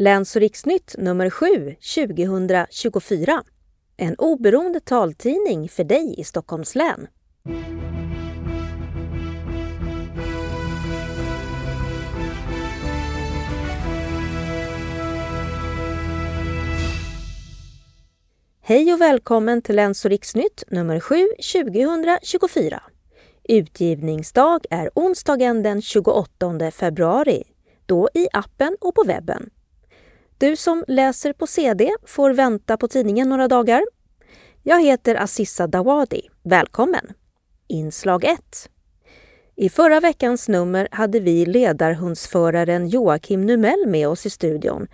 Läns och riksnytt nummer 7 2024. En oberoende taltidning för dig i Stockholms län. Hej och välkommen till Läns och riksnytt nummer 7 2024. Utgivningsdag är onsdagen den 28 februari, då i appen och på webben. Du som läser på CD får vänta på tidningen några dagar. Jag heter Assissa Dawadi. Välkommen! Inslag 1. I förra veckans nummer hade vi ledarhundsföraren Joakim Numell med oss i studion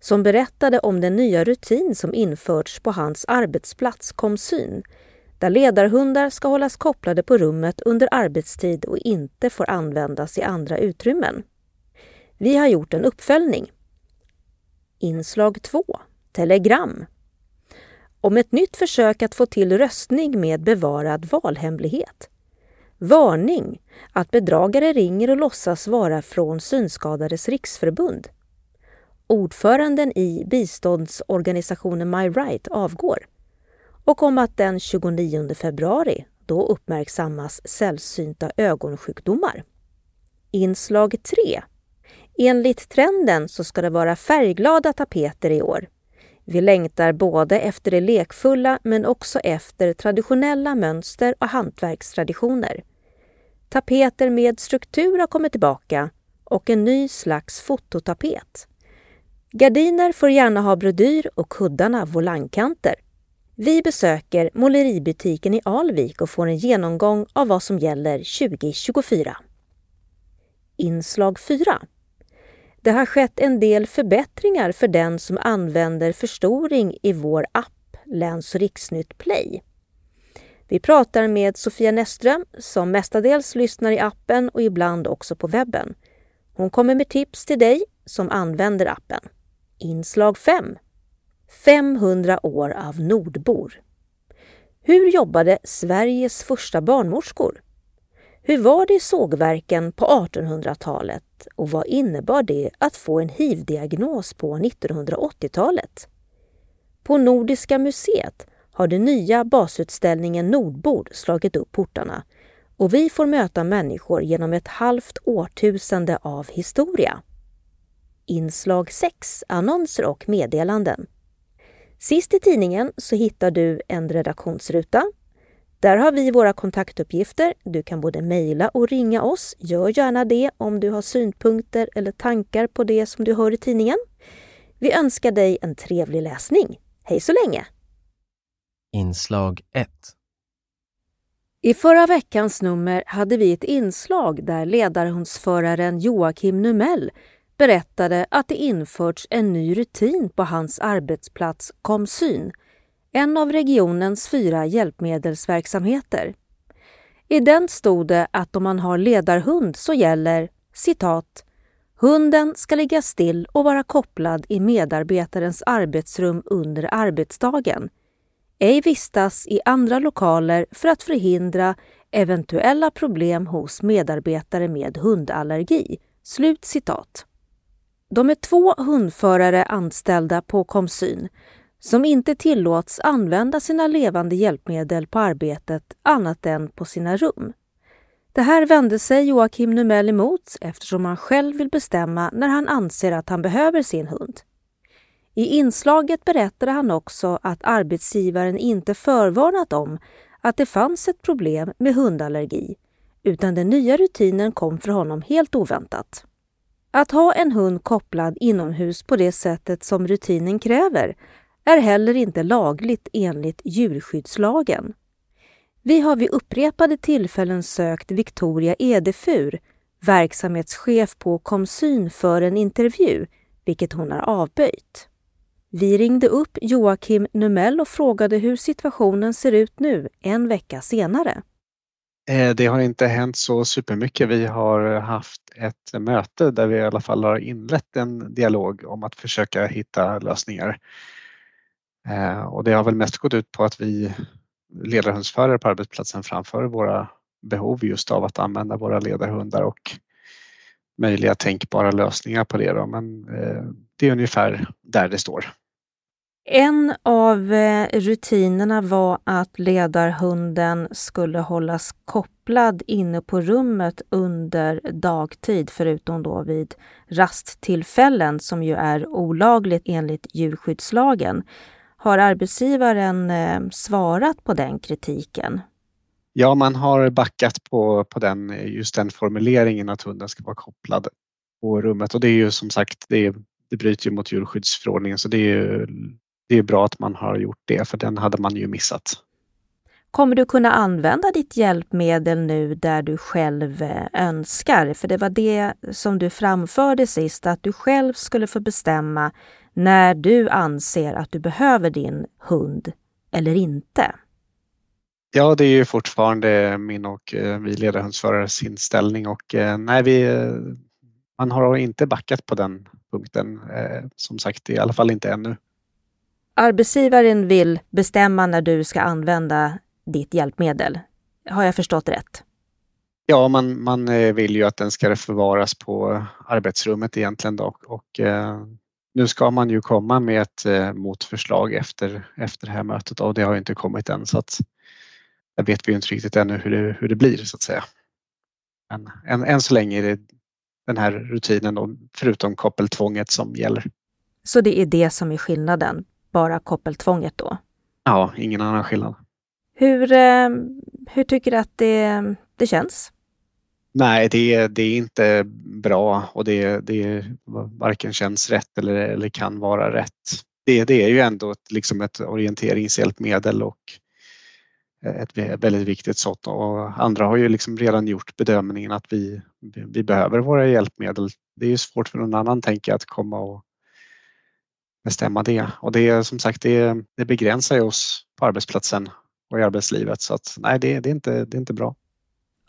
som berättade om den nya rutin som införts på hans arbetsplats Komsyn där ledarhundar ska hållas kopplade på rummet under arbetstid och inte får användas i andra utrymmen. Vi har gjort en uppföljning. Inslag 2. Telegram. Om ett nytt försök att få till röstning med bevarad valhemlighet. Varning att bedragare ringer och låtsas vara från Synskadades riksförbund. Ordföranden i biståndsorganisationen My Right avgår och om att den 29 februari då uppmärksammas sällsynta ögonsjukdomar. Inslag 3. Enligt trenden så ska det vara färgglada tapeter i år. Vi längtar både efter det lekfulla men också efter traditionella mönster och hantverkstraditioner. Tapeter med struktur har kommit tillbaka och en ny slags fototapet. Gardiner får gärna ha brodyr och kuddarna volangkanter. Vi besöker måleributiken i Alvik och får en genomgång av vad som gäller 2024. Inslag 4. Det har skett en del förbättringar för den som använder förstoring i vår app Läns och riksnytt Play. Vi pratar med Sofia Näström som mestadels lyssnar i appen och ibland också på webben. Hon kommer med tips till dig som använder appen. Inslag 5. 500 år av nordbor. Hur jobbade Sveriges första barnmorskor? Hur var det i sågverken på 1800-talet och vad innebar det att få en hiv-diagnos på 1980-talet? På Nordiska museet har den nya basutställningen Nordbord slagit upp portarna och vi får möta människor genom ett halvt årtusende av historia. Inslag 6, annonser och meddelanden. Sist i tidningen så hittar du en redaktionsruta. Där har vi våra kontaktuppgifter. Du kan både mejla och ringa oss. Gör gärna det om du har synpunkter eller tankar på det som du hör i tidningen. Vi önskar dig en trevlig läsning. Hej så länge! Inslag 1 I förra veckans nummer hade vi ett inslag där ledarhundsföraren Joakim Numell berättade att det införts en ny rutin på hans arbetsplats Komsyn, en av regionens fyra hjälpmedelsverksamheter. I den stod det att om man har ledarhund så gäller citat Hunden ska ligga still och vara kopplad i medarbetarens arbetsrum under arbetsdagen. Ej vistas i andra lokaler för att förhindra eventuella problem hos medarbetare med hundallergi. Slut citat. De är två hundförare anställda på Komsyn som inte tillåts använda sina levande hjälpmedel på arbetet annat än på sina rum. Det här vände sig Joakim Numell emot eftersom han själv vill bestämma när han anser att han behöver sin hund. I inslaget berättade han också att arbetsgivaren inte förvarnat om att det fanns ett problem med hundallergi utan den nya rutinen kom för honom helt oväntat. Att ha en hund kopplad inomhus på det sättet som rutinen kräver är heller inte lagligt enligt djurskyddslagen. Vi har vid upprepade tillfällen sökt Victoria Edefur, verksamhetschef på Komsyn, för en intervju, vilket hon har avböjt. Vi ringde upp Joakim Numell och frågade hur situationen ser ut nu, en vecka senare. Eh, det har inte hänt så supermycket. Vi har haft ett möte där vi i alla fall har inlett en dialog om att försöka hitta lösningar. Eh, och det har väl mest gått ut på att vi ledarhundsförare på arbetsplatsen framför våra behov just av att använda våra ledarhundar och möjliga tänkbara lösningar på det. Då. Men eh, det är ungefär där det står. En av eh, rutinerna var att ledarhunden skulle hållas kopplad inne på rummet under dagtid, förutom då vid rasttillfällen som ju är olagligt enligt djurskyddslagen. Har arbetsgivaren eh, svarat på den kritiken? Ja, man har backat på, på den, just den formuleringen att hunden ska vara kopplad på rummet och det är ju som sagt, det, det bryter ju mot djurskyddsförordningen så det är ju det är bra att man har gjort det, för den hade man ju missat. Kommer du kunna använda ditt hjälpmedel nu där du själv eh, önskar? För det var det som du framförde sist, att du själv skulle få bestämma när du anser att du behöver din hund eller inte. Ja, det är ju fortfarande min och eh, vi ledarhundsförares inställning och eh, nej, vi, man har inte backat på den punkten. Som sagt, i alla fall inte ännu arbetsgivaren vill bestämma när du ska använda ditt hjälpmedel. Har jag förstått rätt? Ja, man, man eh, vill ju att den ska förvaras på arbetsrummet egentligen då. och eh, nu ska man ju komma med ett eh, motförslag efter, efter det här mötet och det har inte kommit än så att där vet vi inte riktigt ännu hur det, hur det blir så att säga. Men än, än så länge är det den här rutinen då, förutom koppeltvånget som gäller. Så det är det som är skillnaden bara koppeltvånget då? Ja, ingen annan skillnad. Hur, eh, hur tycker du att det, det känns? Nej, det, det är inte bra och det, det varken känns rätt eller, eller kan vara rätt. Det, det är ju ändå ett, liksom ett orienteringshjälpmedel och ett väldigt viktigt sådant. och andra har ju liksom redan gjort bedömningen att vi, vi behöver våra hjälpmedel. Det är ju svårt för någon annan tänker jag att komma och bestämma det. Och det är som sagt, det, det begränsar ju oss på arbetsplatsen och i arbetslivet så att nej, det, det, är, inte, det är inte bra.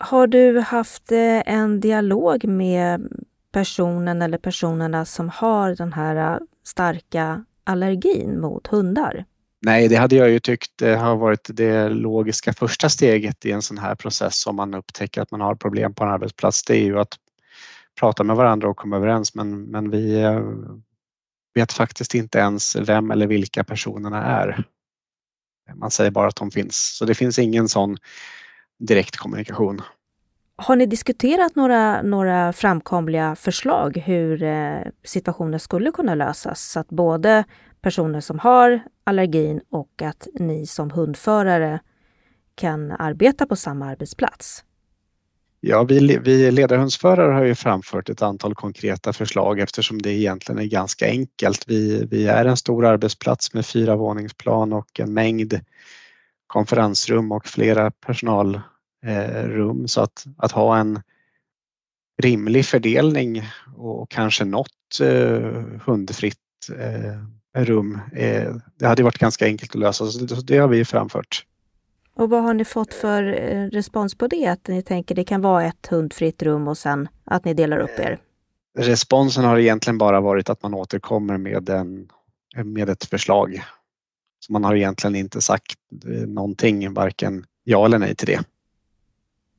Har du haft eh, en dialog med personen eller personerna som har den här eh, starka allergin mot hundar? Nej, det hade jag ju tyckt eh, har varit det logiska första steget i en sån här process om man upptäcker att man har problem på en arbetsplats. Det är ju att prata med varandra och komma överens men, men vi vet faktiskt inte ens vem eller vilka personerna är. Man säger bara att de finns, så det finns ingen sån direkt kommunikation. Har ni diskuterat några, några framkomliga förslag hur eh, situationen skulle kunna lösas så att både personer som har allergin och att ni som hundförare kan arbeta på samma arbetsplats? Ja, vi, vi ledarhundsförare har ju framfört ett antal konkreta förslag eftersom det egentligen är ganska enkelt. Vi, vi är en stor arbetsplats med fyra våningsplan och en mängd konferensrum och flera personalrum så att, att ha en rimlig fördelning och kanske något eh, hundfritt eh, rum, eh, det hade varit ganska enkelt att lösa så det har vi framfört. Och vad har ni fått för eh, respons på det? Att ni tänker det kan vara ett hundfritt rum och sen att ni delar upp er? Responsen har egentligen bara varit att man återkommer med, en, med ett förslag. Så man har egentligen inte sagt eh, någonting, varken ja eller nej till det.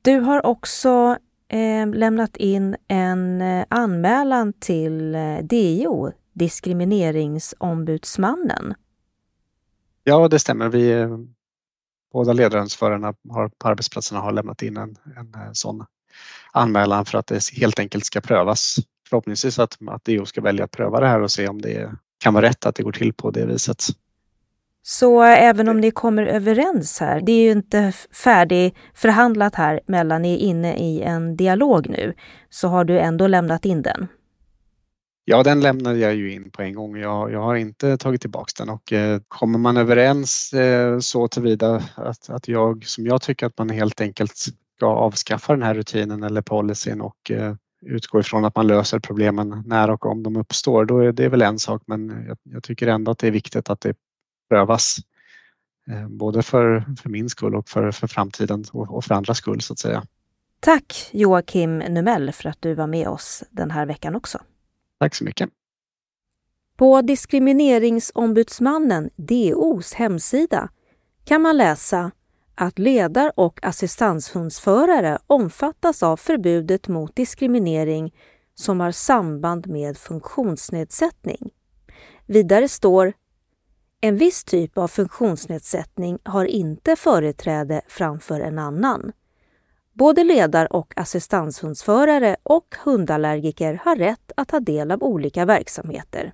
Du har också eh, lämnat in en eh, anmälan till DO, Diskrimineringsombudsmannen. Ja, det stämmer. Vi båda ledarhundsförarna har, på arbetsplatserna har lämnat in en, en eh, sån anmälan för att det helt enkelt ska prövas. Förhoppningsvis att, att DO ska välja att pröva det här och se om det kan vara rätt att det går till på det viset. Så även om ni kommer överens här, det är ju inte färdigförhandlat här mellan, ni är inne i en dialog nu, så har du ändå lämnat in den? Ja, den lämnade jag ju in på en gång. Jag, jag har inte tagit tillbaks den och eh, kommer man överens eh, så tillvida att, att jag, som jag tycker att man helt enkelt ska avskaffa den här rutinen eller policyn och eh, utgå ifrån att man löser problemen när och om de uppstår, då är det väl en sak. Men jag, jag tycker ändå att det är viktigt att det prövas. Eh, både för, för min skull och för, för framtiden och, och för andras skull så att säga. Tack Joakim Numell för att du var med oss den här veckan också. Tack så mycket. På Diskrimineringsombudsmannen, DOs hemsida, kan man läsa att ledar och assistanshundsförare omfattas av förbudet mot diskriminering som har samband med funktionsnedsättning. Vidare står en viss typ av funktionsnedsättning har inte företräde framför en annan. Både ledar och assistanshundsförare och hundallergiker har rätt att ta del av olika verksamheter.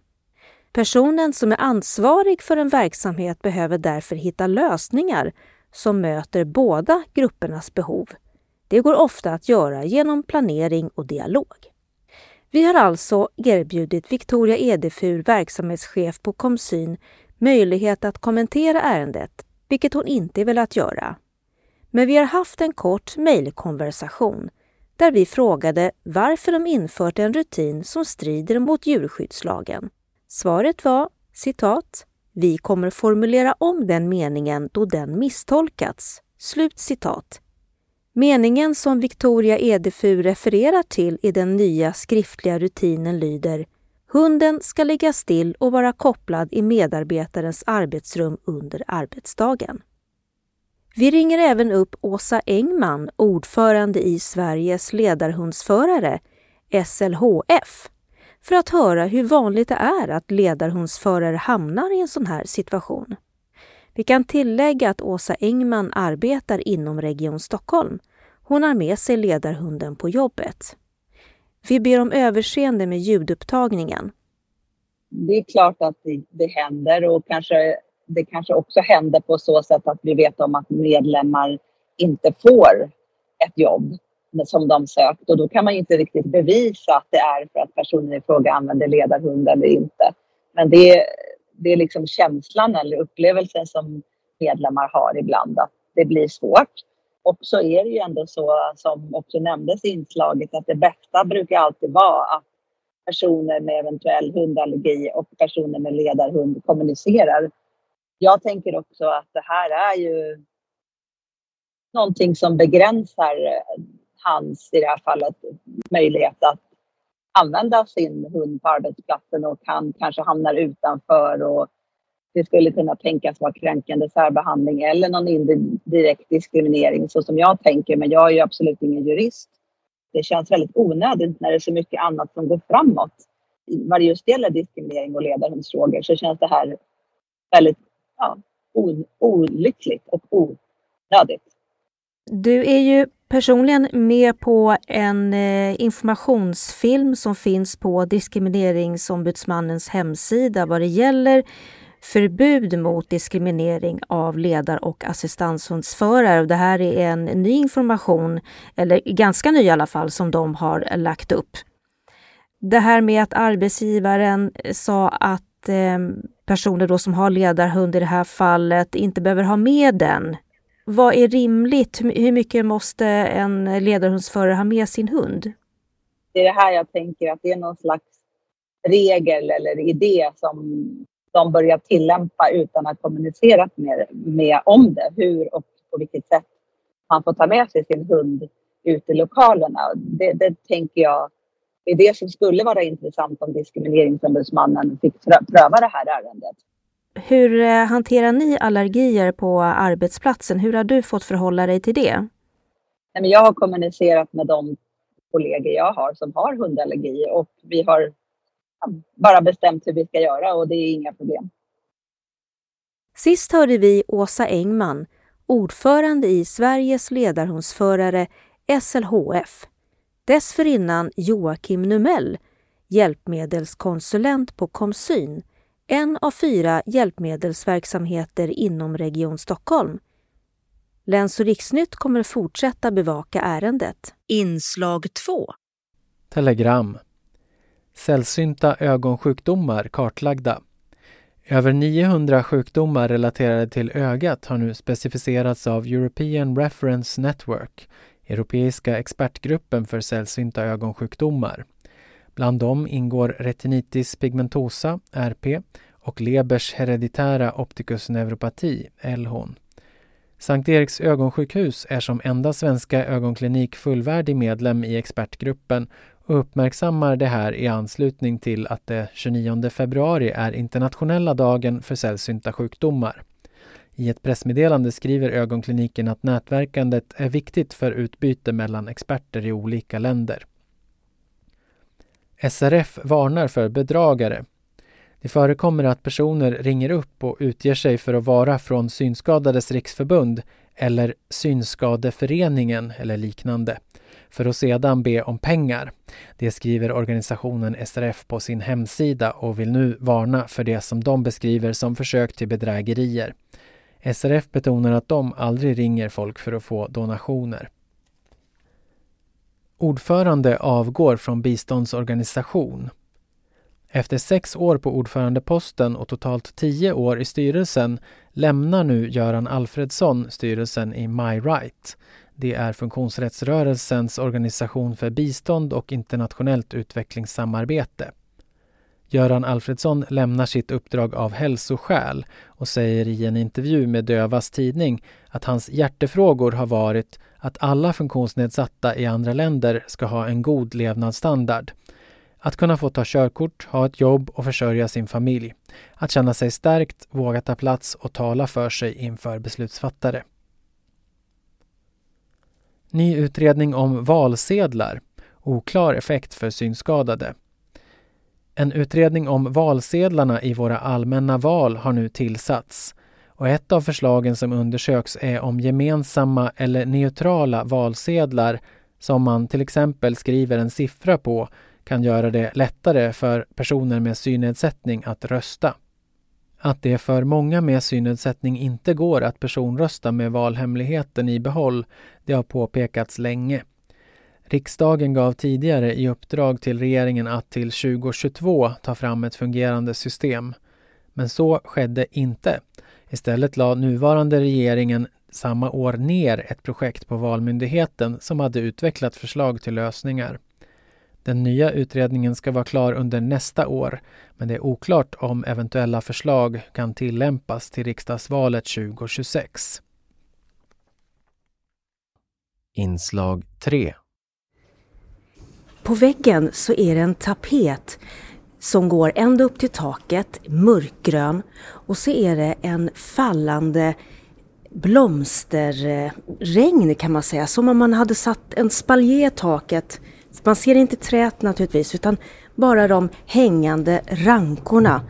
Personen som är ansvarig för en verksamhet behöver därför hitta lösningar som möter båda gruppernas behov. Det går ofta att göra genom planering och dialog. Vi har alltså erbjudit Victoria Edefur, verksamhetschef på Komsyn, möjlighet att kommentera ärendet, vilket hon inte velat göra. Men vi har haft en kort mejlkonversation där vi frågade varför de infört en rutin som strider mot djurskyddslagen. Svaret var citat vi kommer formulera om den meningen då den misstolkats. Slut citat. Meningen som Victoria Edefu refererar till i den nya skriftliga rutinen lyder Hunden ska ligga still och vara kopplad i medarbetarens arbetsrum under arbetsdagen. Vi ringer även upp Åsa Engman, ordförande i Sveriges ledarhundsförare, SLHF, för att höra hur vanligt det är att ledarhundsförare hamnar i en sån här situation. Vi kan tillägga att Åsa Engman arbetar inom Region Stockholm. Hon har med sig ledarhunden på jobbet. Vi ber om överseende med ljudupptagningen. Det är klart att det, det händer och kanske, det kanske också händer på så sätt att vi vet om att medlemmar inte får ett jobb som de sökt och då kan man inte riktigt bevisa att det är för att personen i fråga använder ledarhund eller inte. Men det, det är liksom känslan eller upplevelsen som medlemmar har ibland att det blir svårt. Och så är det ju ändå så som också nämndes i inslaget att det bästa brukar alltid vara att personer med eventuell hundallergi och personer med ledarhund kommunicerar. Jag tänker också att det här är ju någonting som begränsar eh, hans, i det här fallet, möjlighet att använda sin hund på arbetsplatsen och han kanske hamnar utanför och det skulle kunna tänkas vara kränkande särbehandling eller någon indirekt diskriminering så som jag tänker. Men jag är ju absolut ingen jurist. Det känns väldigt onödigt när det är så mycket annat som går framåt. Vad det just gäller diskriminering och ledarhundsfrågor så känns det här väldigt ja, olyckligt och onödigt. Du är ju personligen med på en eh, informationsfilm som finns på Diskrimineringsombudsmannens hemsida vad det gäller förbud mot diskriminering av ledar och assistanshundsförare. Det här är en ny information, eller ganska ny i alla fall, som de har lagt upp. Det här med att arbetsgivaren sa att eh, personer då som har ledarhund i det här fallet inte behöver ha med den vad är rimligt? Hur mycket måste en ledarhundsförare ha med sin hund? Det är det här jag tänker att det är någon slags regel eller idé som de börjar tillämpa utan att kommunicera med, med om det. Hur och på vilket sätt man får ta med sig sin hund ut i lokalerna. Det, det tänker jag är det som skulle vara intressant om Diskrimineringsombudsmannen fick pröva det här ärendet. Hur eh, hanterar ni allergier på arbetsplatsen? Hur har du fått förhålla dig till det? Jag har kommunicerat med de kollegor jag har som har hundallergi och vi har bara bestämt hur vi ska göra och det är inga problem. Sist hörde vi Åsa Engman, ordförande i Sveriges ledarhundsförare SLHF. Dessförinnan Joakim Numell, hjälpmedelskonsulent på Komsyn en av fyra hjälpmedelsverksamheter inom Region Stockholm. Läns och riksnytt kommer fortsätta bevaka ärendet. Inslag 2 Telegram Sällsynta ögonsjukdomar kartlagda. Över 900 sjukdomar relaterade till ögat har nu specificerats av European Reference Network, Europeiska expertgruppen för sällsynta ögonsjukdomar. Bland dem ingår retinitis pigmentosa, RP, och Lebers hereditära optikusneuropati, LHON. Sankt Eriks ögonsjukhus är som enda svenska ögonklinik fullvärdig medlem i expertgruppen och uppmärksammar det här i anslutning till att det 29 februari är internationella dagen för sällsynta sjukdomar. I ett pressmeddelande skriver ögonkliniken att nätverkandet är viktigt för utbyte mellan experter i olika länder. SRF varnar för bedragare. Det förekommer att personer ringer upp och utger sig för att vara från Synskadades riksförbund eller Synskadeföreningen eller liknande för att sedan be om pengar. Det skriver organisationen SRF på sin hemsida och vill nu varna för det som de beskriver som försök till bedrägerier. SRF betonar att de aldrig ringer folk för att få donationer. Ordförande avgår från biståndsorganisation. Efter sex år på ordförandeposten och totalt tio år i styrelsen lämnar nu Göran Alfredsson styrelsen i MyRight. Det är funktionsrättsrörelsens organisation för bistånd och internationellt utvecklingssamarbete. Göran Alfredsson lämnar sitt uppdrag av hälsoskäl och säger i en intervju med Dövas tidning att hans hjärtefrågor har varit att alla funktionsnedsatta i andra länder ska ha en god levnadsstandard. Att kunna få ta körkort, ha ett jobb och försörja sin familj. Att känna sig stärkt, våga ta plats och tala för sig inför beslutsfattare. Ny utredning om valsedlar. Oklar effekt för synskadade. En utredning om valsedlarna i våra allmänna val har nu tillsatts. Och ett av förslagen som undersöks är om gemensamma eller neutrala valsedlar som man till exempel skriver en siffra på kan göra det lättare för personer med synnedsättning att rösta. Att det för många med synnedsättning inte går att personrösta med valhemligheten i behåll, det har påpekats länge. Riksdagen gav tidigare i uppdrag till regeringen att till 2022 ta fram ett fungerande system. Men så skedde inte. Istället la nuvarande regeringen samma år ner ett projekt på Valmyndigheten som hade utvecklat förslag till lösningar. Den nya utredningen ska vara klar under nästa år, men det är oklart om eventuella förslag kan tillämpas till riksdagsvalet 2026. Inslag 3 På väggen så är det en tapet som går ända upp till taket, mörkgrön. Och så är det en fallande blomsterregn kan man säga, som om man hade satt en spaljé i taket man ser inte träet naturligtvis utan bara de hängande rankorna.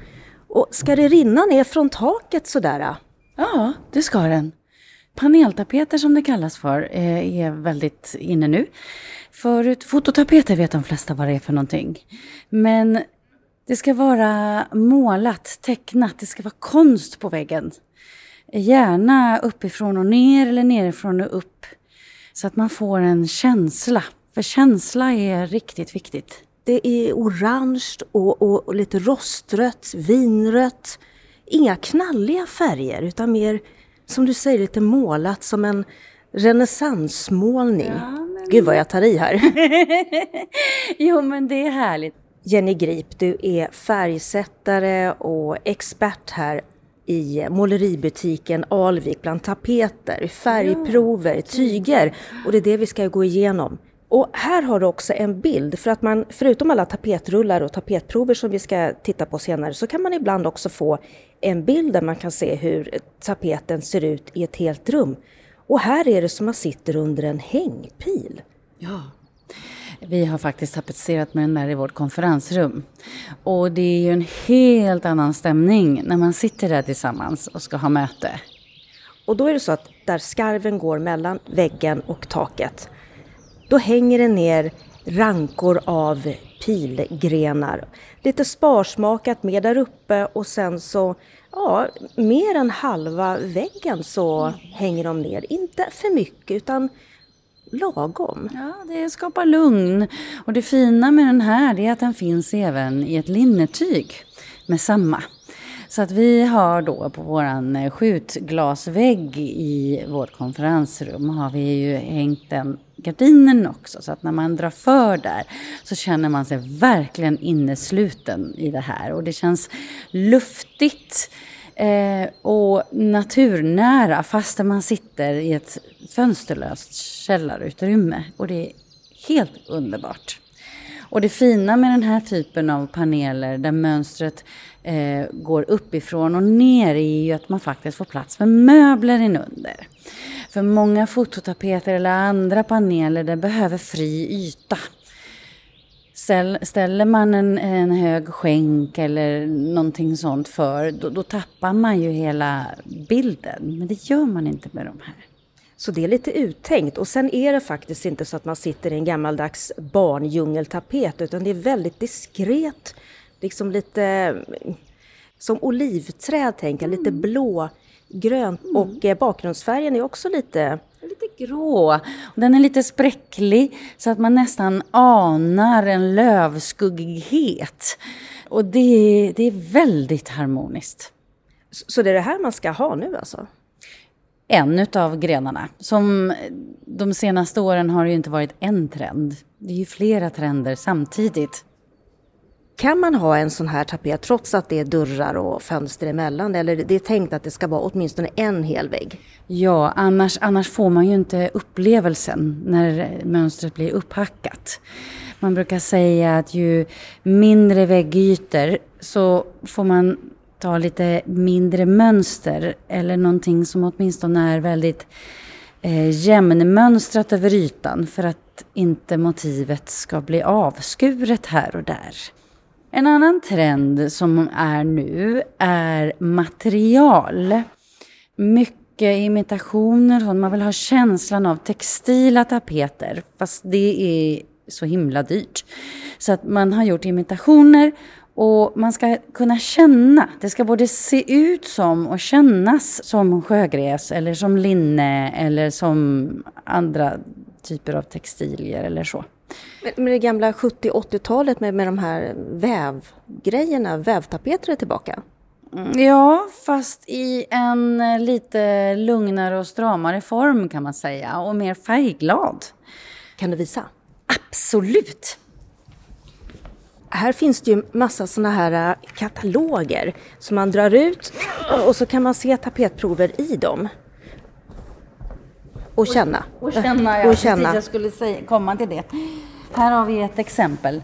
Och ska det rinna ner från taket sådär? Ja, det ska den. Paneltapeter som det kallas för eh, är väldigt inne nu. Förut, fototapeter vet de flesta vad det är för någonting. Men det ska vara målat, tecknat, det ska vara konst på väggen. Gärna uppifrån och ner eller nerifrån och upp. Så att man får en känsla för känsla är riktigt viktigt. Det är orange och, och, och lite rostrött, vinrött. Inga knalliga färger utan mer, som du säger, lite målat som en renässansmålning. Ja, men... Gud vad jag tar i här. jo men det är härligt. Jenny Grip, du är färgsättare och expert här i måleributiken Alvik bland tapeter, färgprover, tyger och det är det vi ska gå igenom. Och här har du också en bild, för att man förutom alla tapetrullar och tapetprover som vi ska titta på senare så kan man ibland också få en bild där man kan se hur tapeten ser ut i ett helt rum. Och här är det som man sitter under en hängpil. Ja, vi har faktiskt tapetserat med den där i vårt konferensrum. Och det är ju en helt annan stämning när man sitter där tillsammans och ska ha möte. Och då är det så att där skarven går mellan väggen och taket då hänger det ner rankor av pilgrenar. Lite sparsmakat med där uppe och sen så, ja, mer än halva väggen så hänger de ner. Inte för mycket utan lagom. Ja, det skapar lugn. Och det fina med den här är att den finns även i ett linnetyg med samma. Så att vi har då på våran skjutglasvägg i vårt konferensrum har vi ju hängt den gardinen också. Så att när man drar för där så känner man sig verkligen innesluten i det här. Och det känns luftigt eh, och naturnära fastän man sitter i ett fönsterlöst källarutrymme. Och det är helt underbart. Och det fina med den här typen av paneler där mönstret eh, går uppifrån och ner är ju att man faktiskt får plats med möbler inunder. För många fototapeter eller andra paneler det behöver fri yta. Ställ, ställer man en, en hög skänk eller någonting sånt för, då, då tappar man ju hela bilden. Men det gör man inte med de här. Så det är lite uttänkt och sen är det faktiskt inte så att man sitter i en gammaldags barndjungeltapet utan det är väldigt diskret, liksom lite som olivträd tänker jag, lite blå, grönt och eh, bakgrundsfärgen är också lite Lite grå. Den är lite spräcklig så att man nästan anar en lövskuggighet. Och det, det är väldigt harmoniskt. Så det är det här man ska ha nu alltså? En utav grenarna. Som de senaste åren har det ju inte varit en trend. Det är ju flera trender samtidigt. Kan man ha en sån här tapet trots att det är dörrar och fönster emellan? Eller det är tänkt att det ska vara åtminstone en hel vägg? Ja, annars, annars får man ju inte upplevelsen när mönstret blir upphackat. Man brukar säga att ju mindre väggytor så får man ta lite mindre mönster eller någonting som åtminstone är väldigt eh, jämnmönstrat över ytan för att inte motivet ska bli avskuret här och där. En annan trend som är nu är material. Mycket imitationer, man vill ha känslan av textila tapeter fast det är så himla dyrt. Så att man har gjort imitationer och man ska kunna känna. Det ska både se ut som och kännas som sjögräs eller som linne eller som andra typer av textilier eller så. Med det gamla 70-80-talet med, med de här vävgrejerna, vävtapeter är tillbaka? Mm, ja, fast i en lite lugnare och stramare form kan man säga och mer färgglad. Kan du visa? Absolut! Här finns det ju massa såna här äh, kataloger som man drar ut och så kan man se tapetprover i dem. Och känna. Och, känna, ja. Och känna. Jag skulle säga, komma till det. Här har vi ett exempel.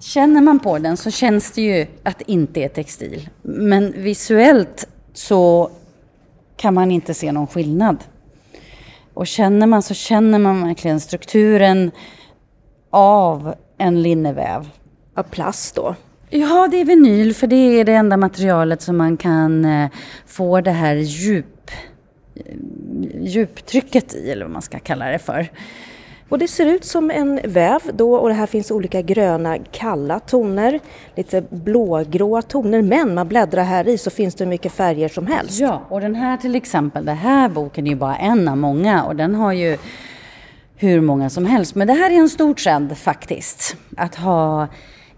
Känner man på den så känns det ju att det inte är textil. Men visuellt så kan man inte se någon skillnad. Och känner man så känner man verkligen strukturen av en linneväv. Av plast då? Ja, det är vinyl för det är det enda materialet som man kan eh, få det här djup, djuptrycket i, eller vad man ska kalla det för. Och det ser ut som en väv då och det här finns olika gröna kalla toner, lite blågråa toner men man bläddrar här i så finns det hur mycket färger som helst. Ja, och den här till exempel, den här boken är ju bara en av många och den har ju hur många som helst. Men det här är en stor trend faktiskt, att ha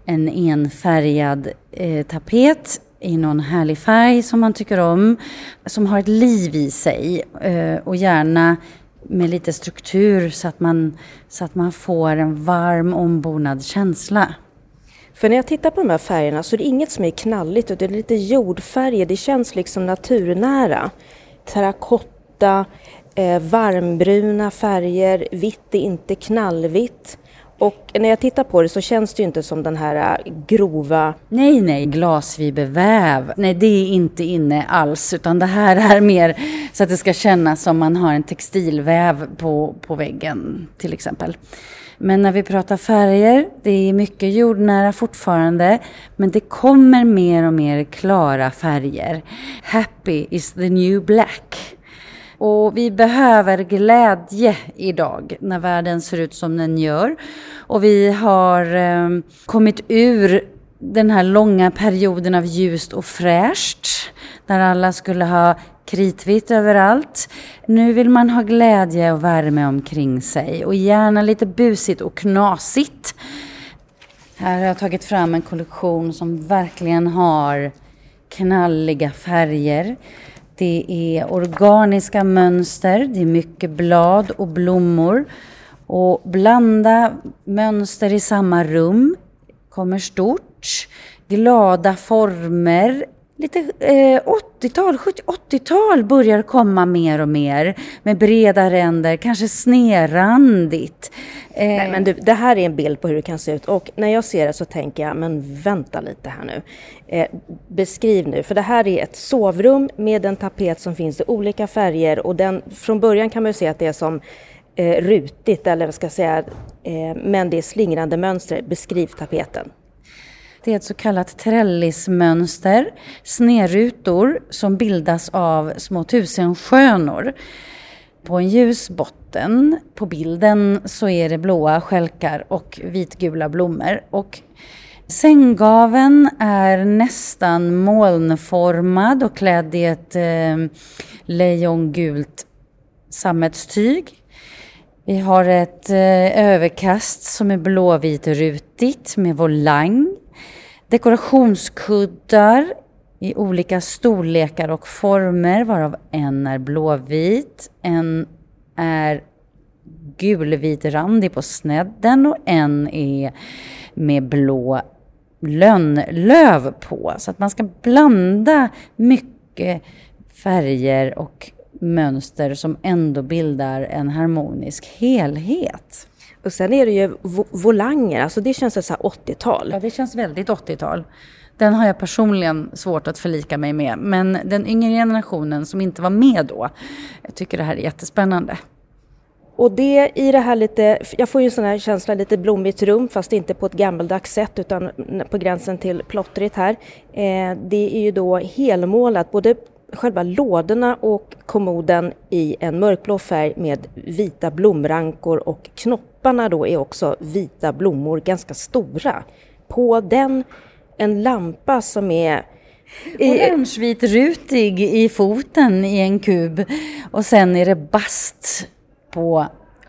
en enfärgad eh, tapet i någon härlig färg som man tycker om, som har ett liv i sig eh, och gärna med lite struktur så att man, så att man får en varm ombonad känsla. För när jag tittar på de här färgerna så är det inget som är knalligt utan det är lite jordfärger, det känns liksom naturnära. Terrakotta, eh, varmbruna färger, vitt är inte knallvitt. Och när jag tittar på det så känns det ju inte som den här äh, grova... Nej, nej, glasfiberväv. Nej, det är inte inne alls, utan det här är mer så att det ska kännas som man har en textilväv på, på väggen, till exempel. Men när vi pratar färger, det är mycket jordnära fortfarande, men det kommer mer och mer klara färger. Happy is the new black. Och vi behöver glädje idag när världen ser ut som den gör. Och vi har eh, kommit ur den här långa perioden av ljust och fräscht. Där alla skulle ha kritvitt överallt. Nu vill man ha glädje och värme omkring sig och gärna lite busigt och knasigt. Här har jag tagit fram en kollektion som verkligen har knalliga färger. Det är organiska mönster, det är mycket blad och blommor. Och blanda mönster i samma rum kommer stort. Glada former, lite eh, 80-tal, 70-80-tal börjar komma mer och mer med breda ränder, kanske snerandigt. Eh. Nej, men du, det här är en bild på hur det kan se ut och när jag ser det så tänker jag, men vänta lite här nu. Eh, beskriv nu, för det här är ett sovrum med en tapet som finns i olika färger och den, från början kan man ju se att det är som eh, rutigt, eller vad ska jag säga, eh, men det är slingrande mönster. Beskriv tapeten. Det är ett så kallat trellismönster, snedrutor som bildas av små tusenskönor. På en ljus botten på bilden så är det blåa skälkar och vitgula blommor. Och Sänggaven är nästan molnformad och klädd i ett eh, lejongult sammetstyg. Vi har ett eh, överkast som är blåvitrutigt med volang. Dekorationskuddar i olika storlekar och former varav en är blåvit, en är gulvit randig på snedden och en är med blå lönnlöv på. Så att man ska blanda mycket färger och mönster som ändå bildar en harmonisk helhet. Och sen är det ju volanger, alltså det känns så 80-tal. Ja, det känns väldigt 80-tal. Den har jag personligen svårt att förlika mig med. Men den yngre generationen som inte var med då, jag tycker det här är jättespännande. Och det i det här lite, jag får ju en sån här känsla, lite blommigt rum fast inte på ett gammaldags sätt utan på gränsen till plottrigt här. Eh, det är ju då helmålat, både själva lådorna och kommoden i en mörkblå färg med vita blomrankor och Topparna då är också vita blommor, ganska stora. På den en lampa som är Orangevit-rutig i foten i en kub och sen är det bast på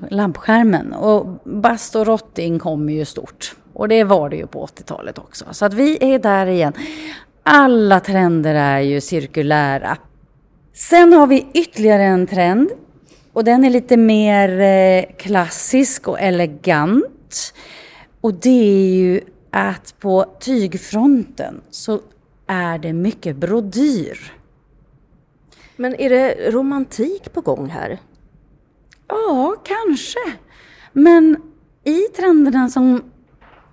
lampskärmen. Och bast och rotting kommer ju stort. Och det var det ju på 80-talet också. Så att vi är där igen. Alla trender är ju cirkulära. Sen har vi ytterligare en trend. Och den är lite mer eh, klassisk och elegant. Och det är ju att på tygfronten så är det mycket brodyr. Men är det romantik på gång här? Ja, kanske. Men i trenderna som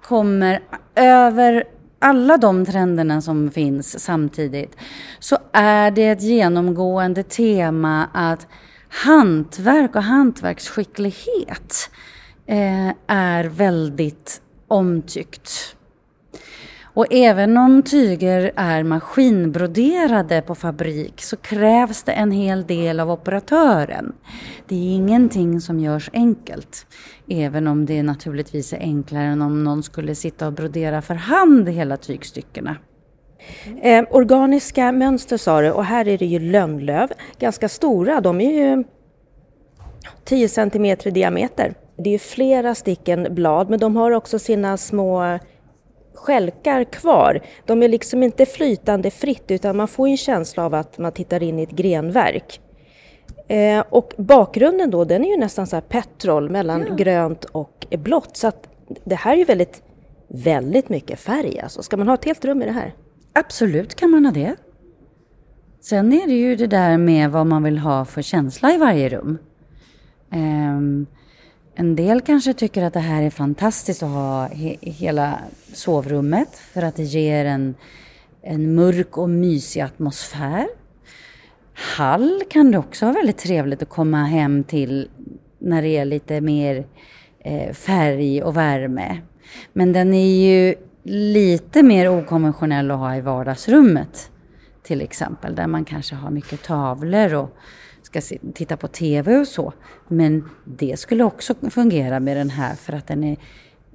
kommer över alla de trenderna som finns samtidigt så är det ett genomgående tema att hantverk och hantverksskicklighet eh, är väldigt omtyckt. Och även om tyger är maskinbroderade på fabrik så krävs det en hel del av operatören. Det är ingenting som görs enkelt. Även om det naturligtvis är enklare än om någon skulle sitta och brodera för hand hela tygstyckena. Eh, organiska mönster sa du och här är det ju lönnlöv, ganska stora. De är ju 10 cm i diameter. Det är ju flera stycken blad men de har också sina små skälkar kvar. De är liksom inte flytande fritt utan man får en känsla av att man tittar in i ett grenverk. Eh, och bakgrunden då, den är ju nästan så här petrol mellan ja. grönt och blått. Så att det här är ju väldigt, väldigt mycket färg alltså. Ska man ha ett helt rum i det här? Absolut kan man ha det. Sen är det ju det där med vad man vill ha för känsla i varje rum. Um, en del kanske tycker att det här är fantastiskt att ha he hela sovrummet för att det ger en, en mörk och mysig atmosfär. Hall kan det också vara väldigt trevligt att komma hem till när det är lite mer eh, färg och värme. Men den är ju lite mer okonventionell att ha i vardagsrummet till exempel, där man kanske har mycket tavlor och ska titta på TV och så. Men det skulle också fungera med den här för att den är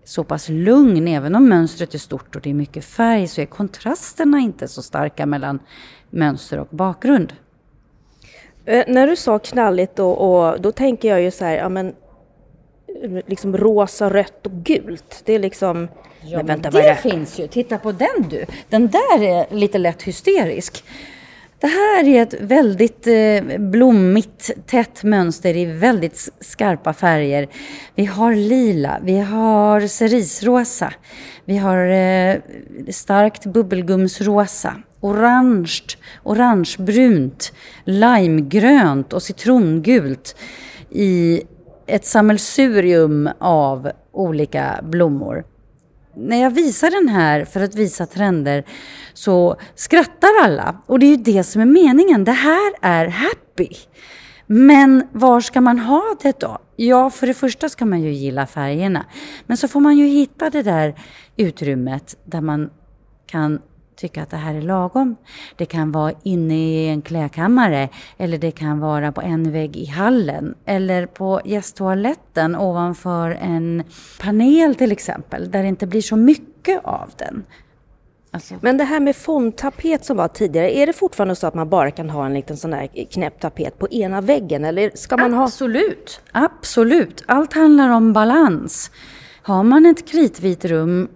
så pass lugn. Även om mönstret är stort och det är mycket färg så är kontrasterna inte så starka mellan mönster och bakgrund. Eh, när du sa knalligt då, och då tänker jag ju så här, ja men liksom rosa, rött och gult. Det är liksom... Ja, men vänta, det, det finns ju. Titta på den du. Den där är lite lätt hysterisk. Det här är ett väldigt eh, blommigt, tätt mönster i väldigt skarpa färger. Vi har lila, vi har cerisrosa, vi har eh, starkt bubbelgumsrosa, orange, orangebrunt, limegrönt och citrongult i ett sammelsurium av olika blommor när jag visar den här för att visa trender så skrattar alla. Och det är ju det som är meningen. Det här är happy. Men var ska man ha det då? Ja, för det första ska man ju gilla färgerna. Men så får man ju hitta det där utrymmet där man kan tycka att det här är lagom. Det kan vara inne i en klädkammare eller det kan vara på en vägg i hallen eller på gästtoaletten ovanför en panel till exempel där det inte blir så mycket av den. Alltså. Men det här med fondtapet som var tidigare, är det fortfarande så att man bara kan ha en liten sån där knäpp tapet på ena väggen eller ska man ha? Absolut, absolut. Allt handlar om balans. Har man ett kritvitt rum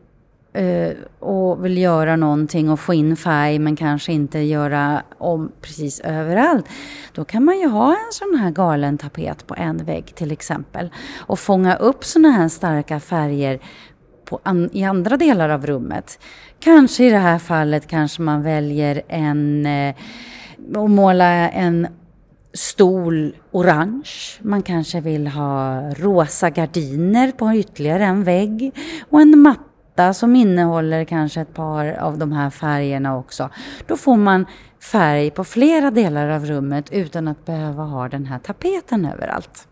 Eh, och vill göra någonting och få in färg men kanske inte göra om precis överallt. Då kan man ju ha en sån här galen tapet på en vägg till exempel och fånga upp såna här starka färger an, i andra delar av rummet. Kanske i det här fallet kanske man väljer en eh, och måla en stol orange. Man kanske vill ha rosa gardiner på ytterligare en vägg och en matta som innehåller kanske ett par av de här färgerna också. Då får man färg på flera delar av rummet utan att behöva ha den här tapeten överallt.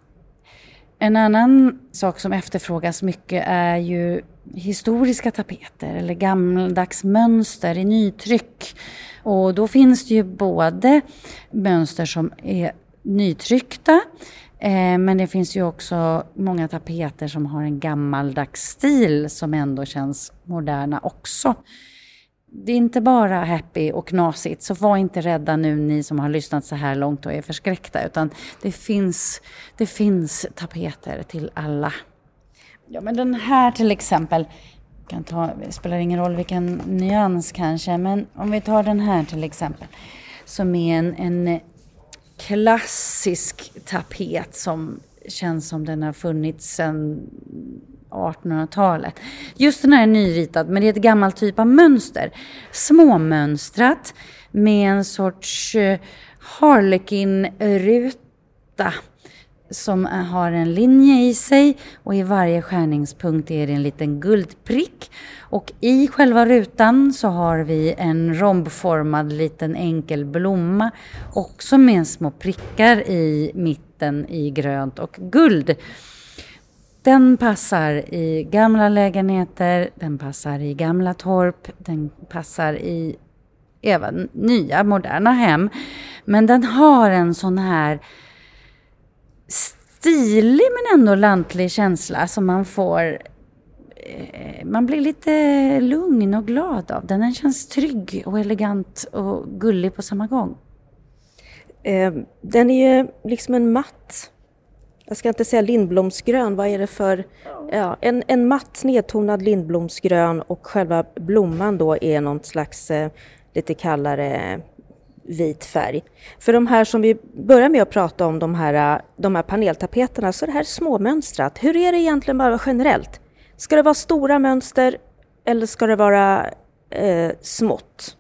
En annan sak som efterfrågas mycket är ju historiska tapeter eller gammaldags mönster i nytryck. Och då finns det ju både mönster som är nytryckta Eh, men det finns ju också många tapeter som har en gammaldags stil som ändå känns moderna också. Det är inte bara happy och knasigt, så var inte rädda nu ni som har lyssnat så här långt och är förskräckta, utan det finns, det finns tapeter till alla. Ja, men den här till exempel, kan ta, det spelar ingen roll vilken nyans kanske, men om vi tar den här till exempel, som är en, en klassisk tapet som känns som den har funnits sedan 1800-talet. Just den här är nyritad, men det är ett gammalt typ av mönster. Småmönstrat med en sorts eh, harlekinruta som har en linje i sig och i varje skärningspunkt är det en liten guldprick. Och i själva rutan så har vi en rombformad liten enkel blomma också med små prickar i mitten i grönt och guld. Den passar i gamla lägenheter, den passar i gamla torp, den passar i även nya moderna hem. Men den har en sån här stilig men ändå lantlig känsla som man får eh, man blir lite lugn och glad av den. Den känns trygg och elegant och gullig på samma gång. Eh, den är ju liksom en matt, jag ska inte säga lindblomsgrön, vad är det för, ja, en, en matt nedtonad lindblomsgrön och själva blomman då är någon slags eh, lite kallare vit färg. För de här som vi börjar med att prata om, de här, de här paneltapeterna, så är det här småmönstrat. Hur är det egentligen bara generellt? Ska det vara stora mönster eller ska det vara eh, smått?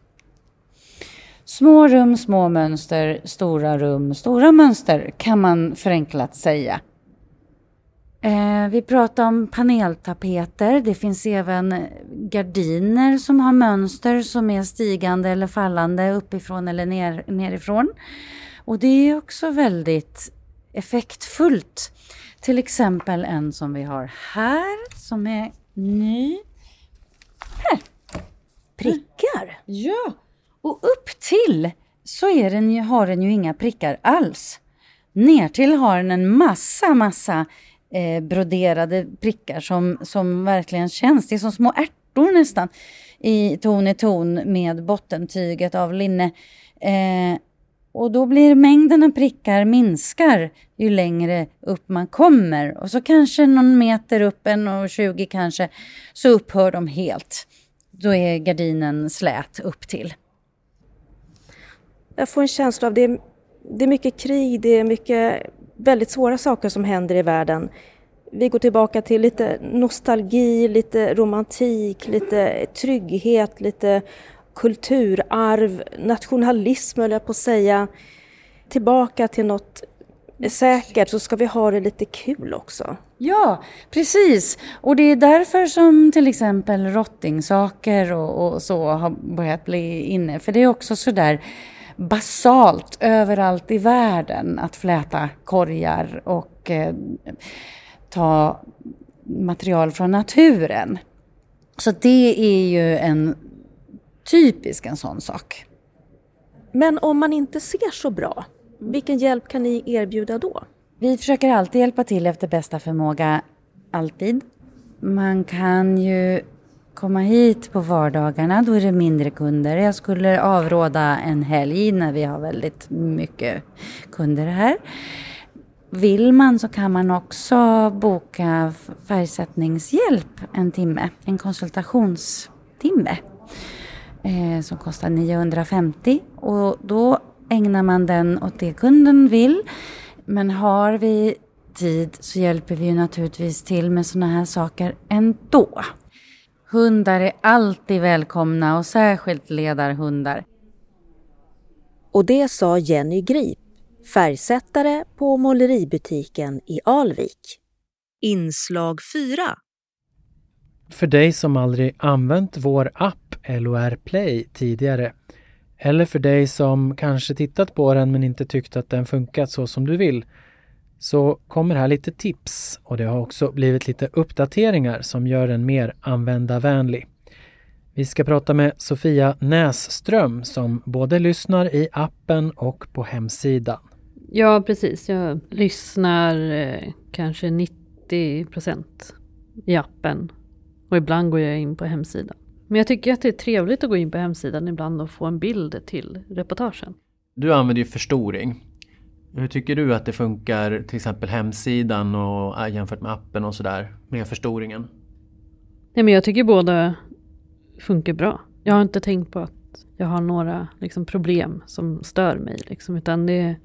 Små rum, små mönster, stora rum, stora mönster kan man förenklat säga. Eh, vi pratar om paneltapeter. Det finns även gardiner som har mönster som är stigande eller fallande uppifrån eller ner, nerifrån. Och det är också väldigt effektfullt. Till exempel en som vi har här som är ny. Här! Prickar? Ja, och upp till så är den, har den ju inga prickar alls. Ner till har den en massa, massa eh, broderade prickar som, som verkligen känns. Det är som små ärtor nästan i ton i ton med bottentyget av linne. Eh, och då blir mängden av prickar minskar ju längre upp man kommer. Och så kanske någon meter upp, en och 20 kanske, så upphör de helt. Då är gardinen slät upp till. Jag får en känsla av det, det är mycket krig, det är mycket väldigt svåra saker som händer i världen. Vi går tillbaka till lite nostalgi, lite romantik, lite trygghet, lite kulturarv, nationalism höll jag på att säga. Tillbaka till något säkert så ska vi ha det lite kul också. Ja, precis. Och det är därför som till exempel rottingsaker och, och så har börjat bli inne. För det är också sådär basalt överallt i världen att fläta korgar och eh, ta material från naturen. Så det är ju en typisk en sån sak. Men om man inte ser så bra, vilken hjälp kan ni erbjuda då? Vi försöker alltid hjälpa till efter bästa förmåga, alltid. Man kan ju komma hit på vardagarna, då är det mindre kunder. Jag skulle avråda en helg när vi har väldigt mycket kunder här. Vill man så kan man också boka färgsättningshjälp en timme, en konsultationstimme eh, som kostar 950 och då ägnar man den åt det kunden vill. Men har vi tid så hjälper vi ju naturligtvis till med sådana här saker ändå. Hundar är alltid välkomna och särskilt ledarhundar. Och det sa Jenny Grip, färgsättare på måleributiken i Alvik. Inslag 4 För dig som aldrig använt vår app LOR Play tidigare eller för dig som kanske tittat på den men inte tyckt att den funkat så som du vill så kommer här lite tips och det har också blivit lite uppdateringar som gör den mer användarvänlig. Vi ska prata med Sofia Näsström som både lyssnar i appen och på hemsidan. Ja, precis. Jag lyssnar eh, kanske 90 procent i appen och ibland går jag in på hemsidan. Men jag tycker att det är trevligt att gå in på hemsidan ibland och få en bild till reportagen. Du använder ju förstoring. Hur tycker du att det funkar till exempel hemsidan och äh, jämfört med appen och sådär med förstoringen? Nej, men jag tycker båda funkar bra. Jag har inte tänkt på att jag har några liksom, problem som stör mig. Liksom, utan det,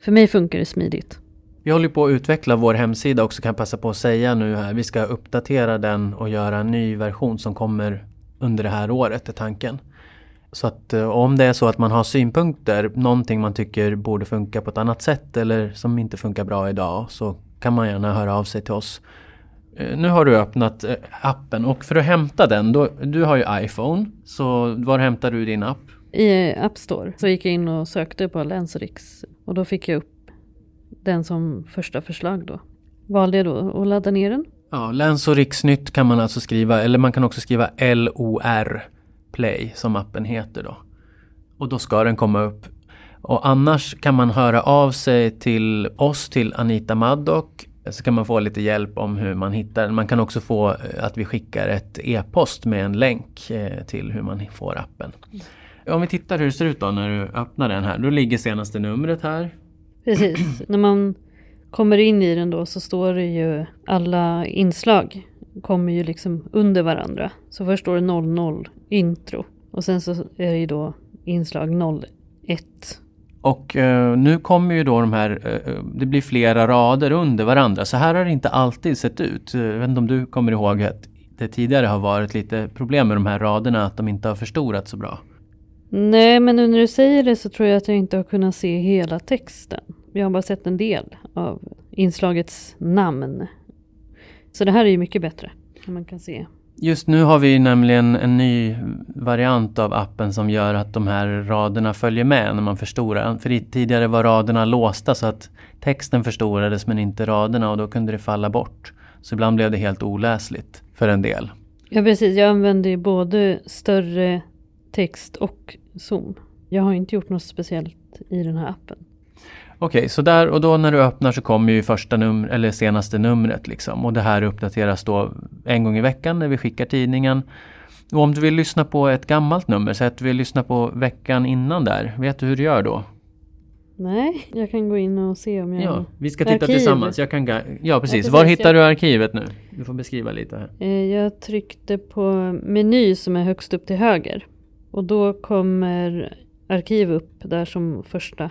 för mig funkar det smidigt. Vi håller på att utveckla vår hemsida också kan jag passa på att säga nu här. Vi ska uppdatera den och göra en ny version som kommer under det här året är tanken. Så att eh, om det är så att man har synpunkter, någonting man tycker borde funka på ett annat sätt eller som inte funkar bra idag så kan man gärna höra av sig till oss. Eh, nu har du öppnat eh, appen och för att hämta den, då, du har ju iPhone, så var hämtar du din app? I App Store så gick jag in och sökte på Länsrix och då fick jag upp den som första förslag då. Valde jag då att ladda ner den. Ja, Läns och riksnytt kan man alltså skriva, eller man kan också skriva LOR Play som appen heter då. Och då ska den komma upp. Och annars kan man höra av sig till oss, till Anita Maddock. Så kan man få lite hjälp om hur man hittar den. Man kan också få eh, att vi skickar ett e-post med en länk eh, till hur man får appen. Om vi tittar hur det ser ut då när du öppnar den här. Då ligger senaste numret här. Precis, när man kommer in i den då så står det ju alla inslag kommer ju liksom under varandra. Så först står det 00 intro och sen så är det ju då inslag 01. Och eh, nu kommer ju då de här, eh, det blir flera rader under varandra. Så här har det inte alltid sett ut. Jag vet inte om du kommer ihåg att det tidigare har varit lite problem med de här raderna, att de inte har förstorat så bra. Nej, men nu när du säger det så tror jag att jag inte har kunnat se hela texten. Jag har bara sett en del av inslagets namn. Så det här är ju mycket bättre. Man kan se. Just nu har vi nämligen en ny variant av appen som gör att de här raderna följer med när man förstorar. För tidigare var raderna låsta så att texten förstorades men inte raderna och då kunde det falla bort. Så ibland blev det helt oläsligt för en del. Ja precis, jag använder ju både större text och zoom. Jag har inte gjort något speciellt i den här appen. Okej, okay, så där och då när du öppnar så kommer ju första nummer eller senaste numret liksom och det här uppdateras då en gång i veckan när vi skickar tidningen. Och om du vill lyssna på ett gammalt nummer, så att du vill lyssna på veckan innan där, vet du hur du gör då? Nej, jag kan gå in och se om jag... Ja, vi ska titta Arkiv. tillsammans. Jag kan ja, precis. Var hittar du arkivet nu? Du får beskriva lite här. Eh, jag tryckte på meny som är högst upp till höger. Och då kommer arkiv upp där som första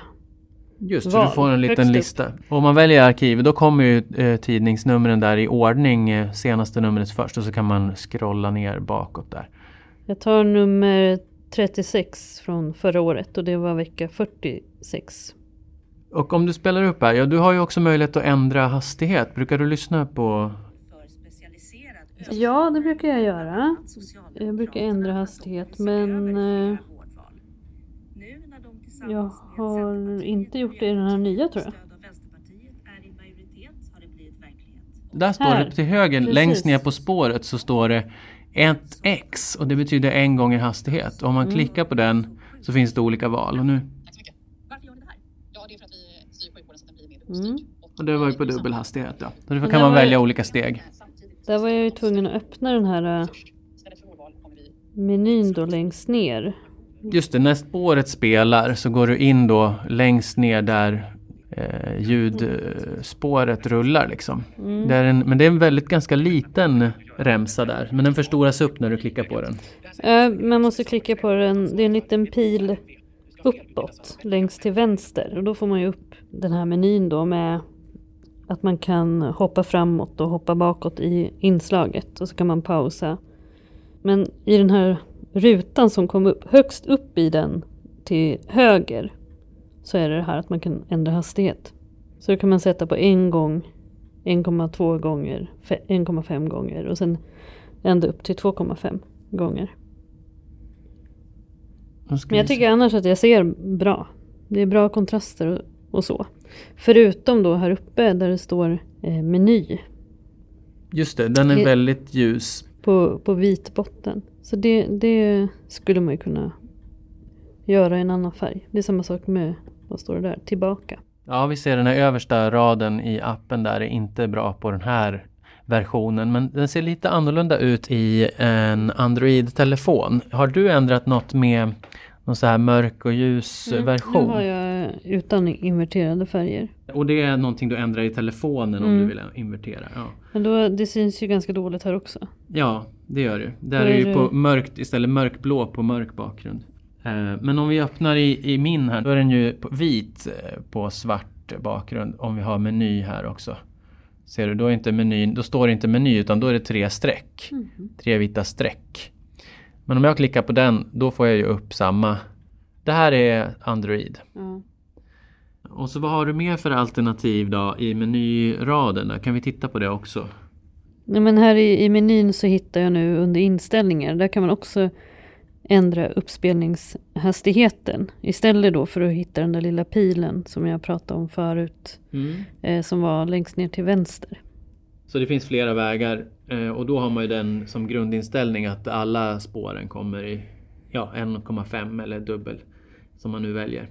Just så du får en liten lista. Och om man väljer arkiv då kommer ju eh, tidningsnumren där i ordning, eh, senaste numret först och så kan man scrolla ner bakåt där. Jag tar nummer 36 från förra året och det var vecka 46. Och om du spelar upp här, ja du har ju också möjlighet att ändra hastighet. Brukar du lyssna på Ja, det brukar jag göra. Jag brukar ändra hastighet men eh, jag har inte gjort det i den här nya tror jag. Där står Här. det till höger, Precis. längst ner på spåret så står det 1x och det betyder en gånger hastighet. Och om man Mm. klickar på den så finns det olika val. Och, nu. Varför gör ni det här? Ja, det är för att vi styr sjukvården så att den blir mer Mm. och det var ju på dubbel hastighet. Ja. Så kan man välja olika steg. Där var jag ju tvungen att öppna den här vi menyn då längst ner. Just det, när spåret spelar så går du in då längst ner där eh, ljudspåret rullar liksom. Mm. Det en, men det är en väldigt ganska liten remsa där. Men den förstoras upp när du klickar på den. Äh, man måste klicka på den, det är en liten pil uppåt längst till vänster och då får man ju upp den här menyn då med att man kan hoppa framåt och hoppa bakåt i inslaget och så kan man pausa. Men i den här rutan som kom upp, högst upp i den till höger så är det det här att man kan ändra hastighet. Så då kan man sätta på en gång, 1,2 gånger, fe- 1,5 gånger och sen ända upp till 2,5 gånger. Men jag tycker annars att jag ser bra. Det är bra kontraster och, och så. Förutom då här uppe där det står eh, meny Just det, den är väldigt ljus. på, på vit botten. Så det, det skulle man ju kunna göra i en annan färg. Det är samma sak med, vad står det där, tillbaka. Ja, vi ser den här översta raden i appen där är inte bra på den här versionen. Men den ser lite annorlunda ut i en Android-telefon. Har du ändrat något med någon så här mörk och ljus Nu version? har jag utan inverterade färger. Och det är någonting du ändrar i telefonen om Mm. du vill invertera? Ja, Men då, det syns ju ganska dåligt här också. ja det gör du. Där är det- på mörkt istället mörkblå på mörk bakgrund. Eh, Men om vi öppnar i, i min här, då är den ju vit eh, på svart bakgrund. Om vi har meny här också. Ser du, då, är inte menyn, då står det inte meny utan då är det tre streck. Tre vita streck. Men om jag klickar på den, då får jag ju upp samma. Det här är Android. Ja. Och så vad har du mer för alternativ då i menyraden? Kan vi titta på det också? Men här i, i menyn så hittar jag nu under inställningar. Där kan man också ändra uppspelningshastigheten. Istället då för att hitta den där lilla pilen som jag pratade om förut. Eh, som var längst ner till vänster. Så det finns flera vägar eh, och då har man ju den som grundinställning att alla spåren kommer i ja, 1,5 eller dubbel som man nu väljer.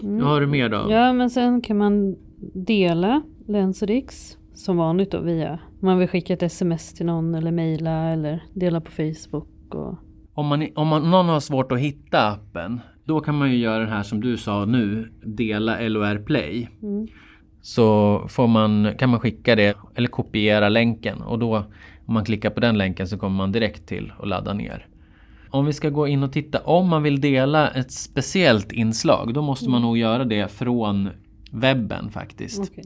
Vad har du mer då? Ja men sen kan man dela Länsrix som vanligt då via man vill skicka ett sms till någon eller mejla eller dela på Facebook. Och, Om, man, om man, någon har svårt att hitta appen då kan man ju göra den här som du sa nu, dela LOR Play. mm. Så får man, kan man skicka det eller kopiera länken och då om man klickar på den länken så kommer man direkt till att ladda ner. Om vi ska gå in och titta, om man vill dela ett speciellt inslag då måste man nog göra det från webben faktiskt. Okej.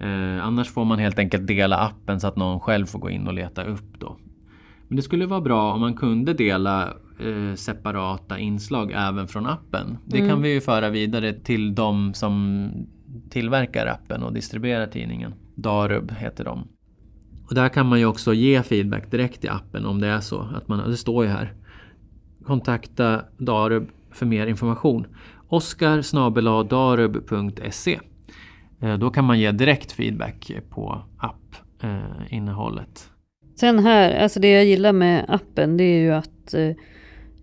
Eh, annars får man helt enkelt dela appen så att någon själv får gå in och leta upp då. Men det skulle vara bra om man kunde dela eh, separata inslag även från appen. Det kan vi ju föra vidare till de som tillverkar appen och distribuerar tidningen. Darub heter de. Och där kan man ju också ge feedback direkt i appen om det är så. Att man, det står ju här. Kontakta Darub för mer information. Oskar darub.se Då kan man ge direkt feedback på app-innehållet. Sen här, alltså det jag gillar med appen det är ju att eh,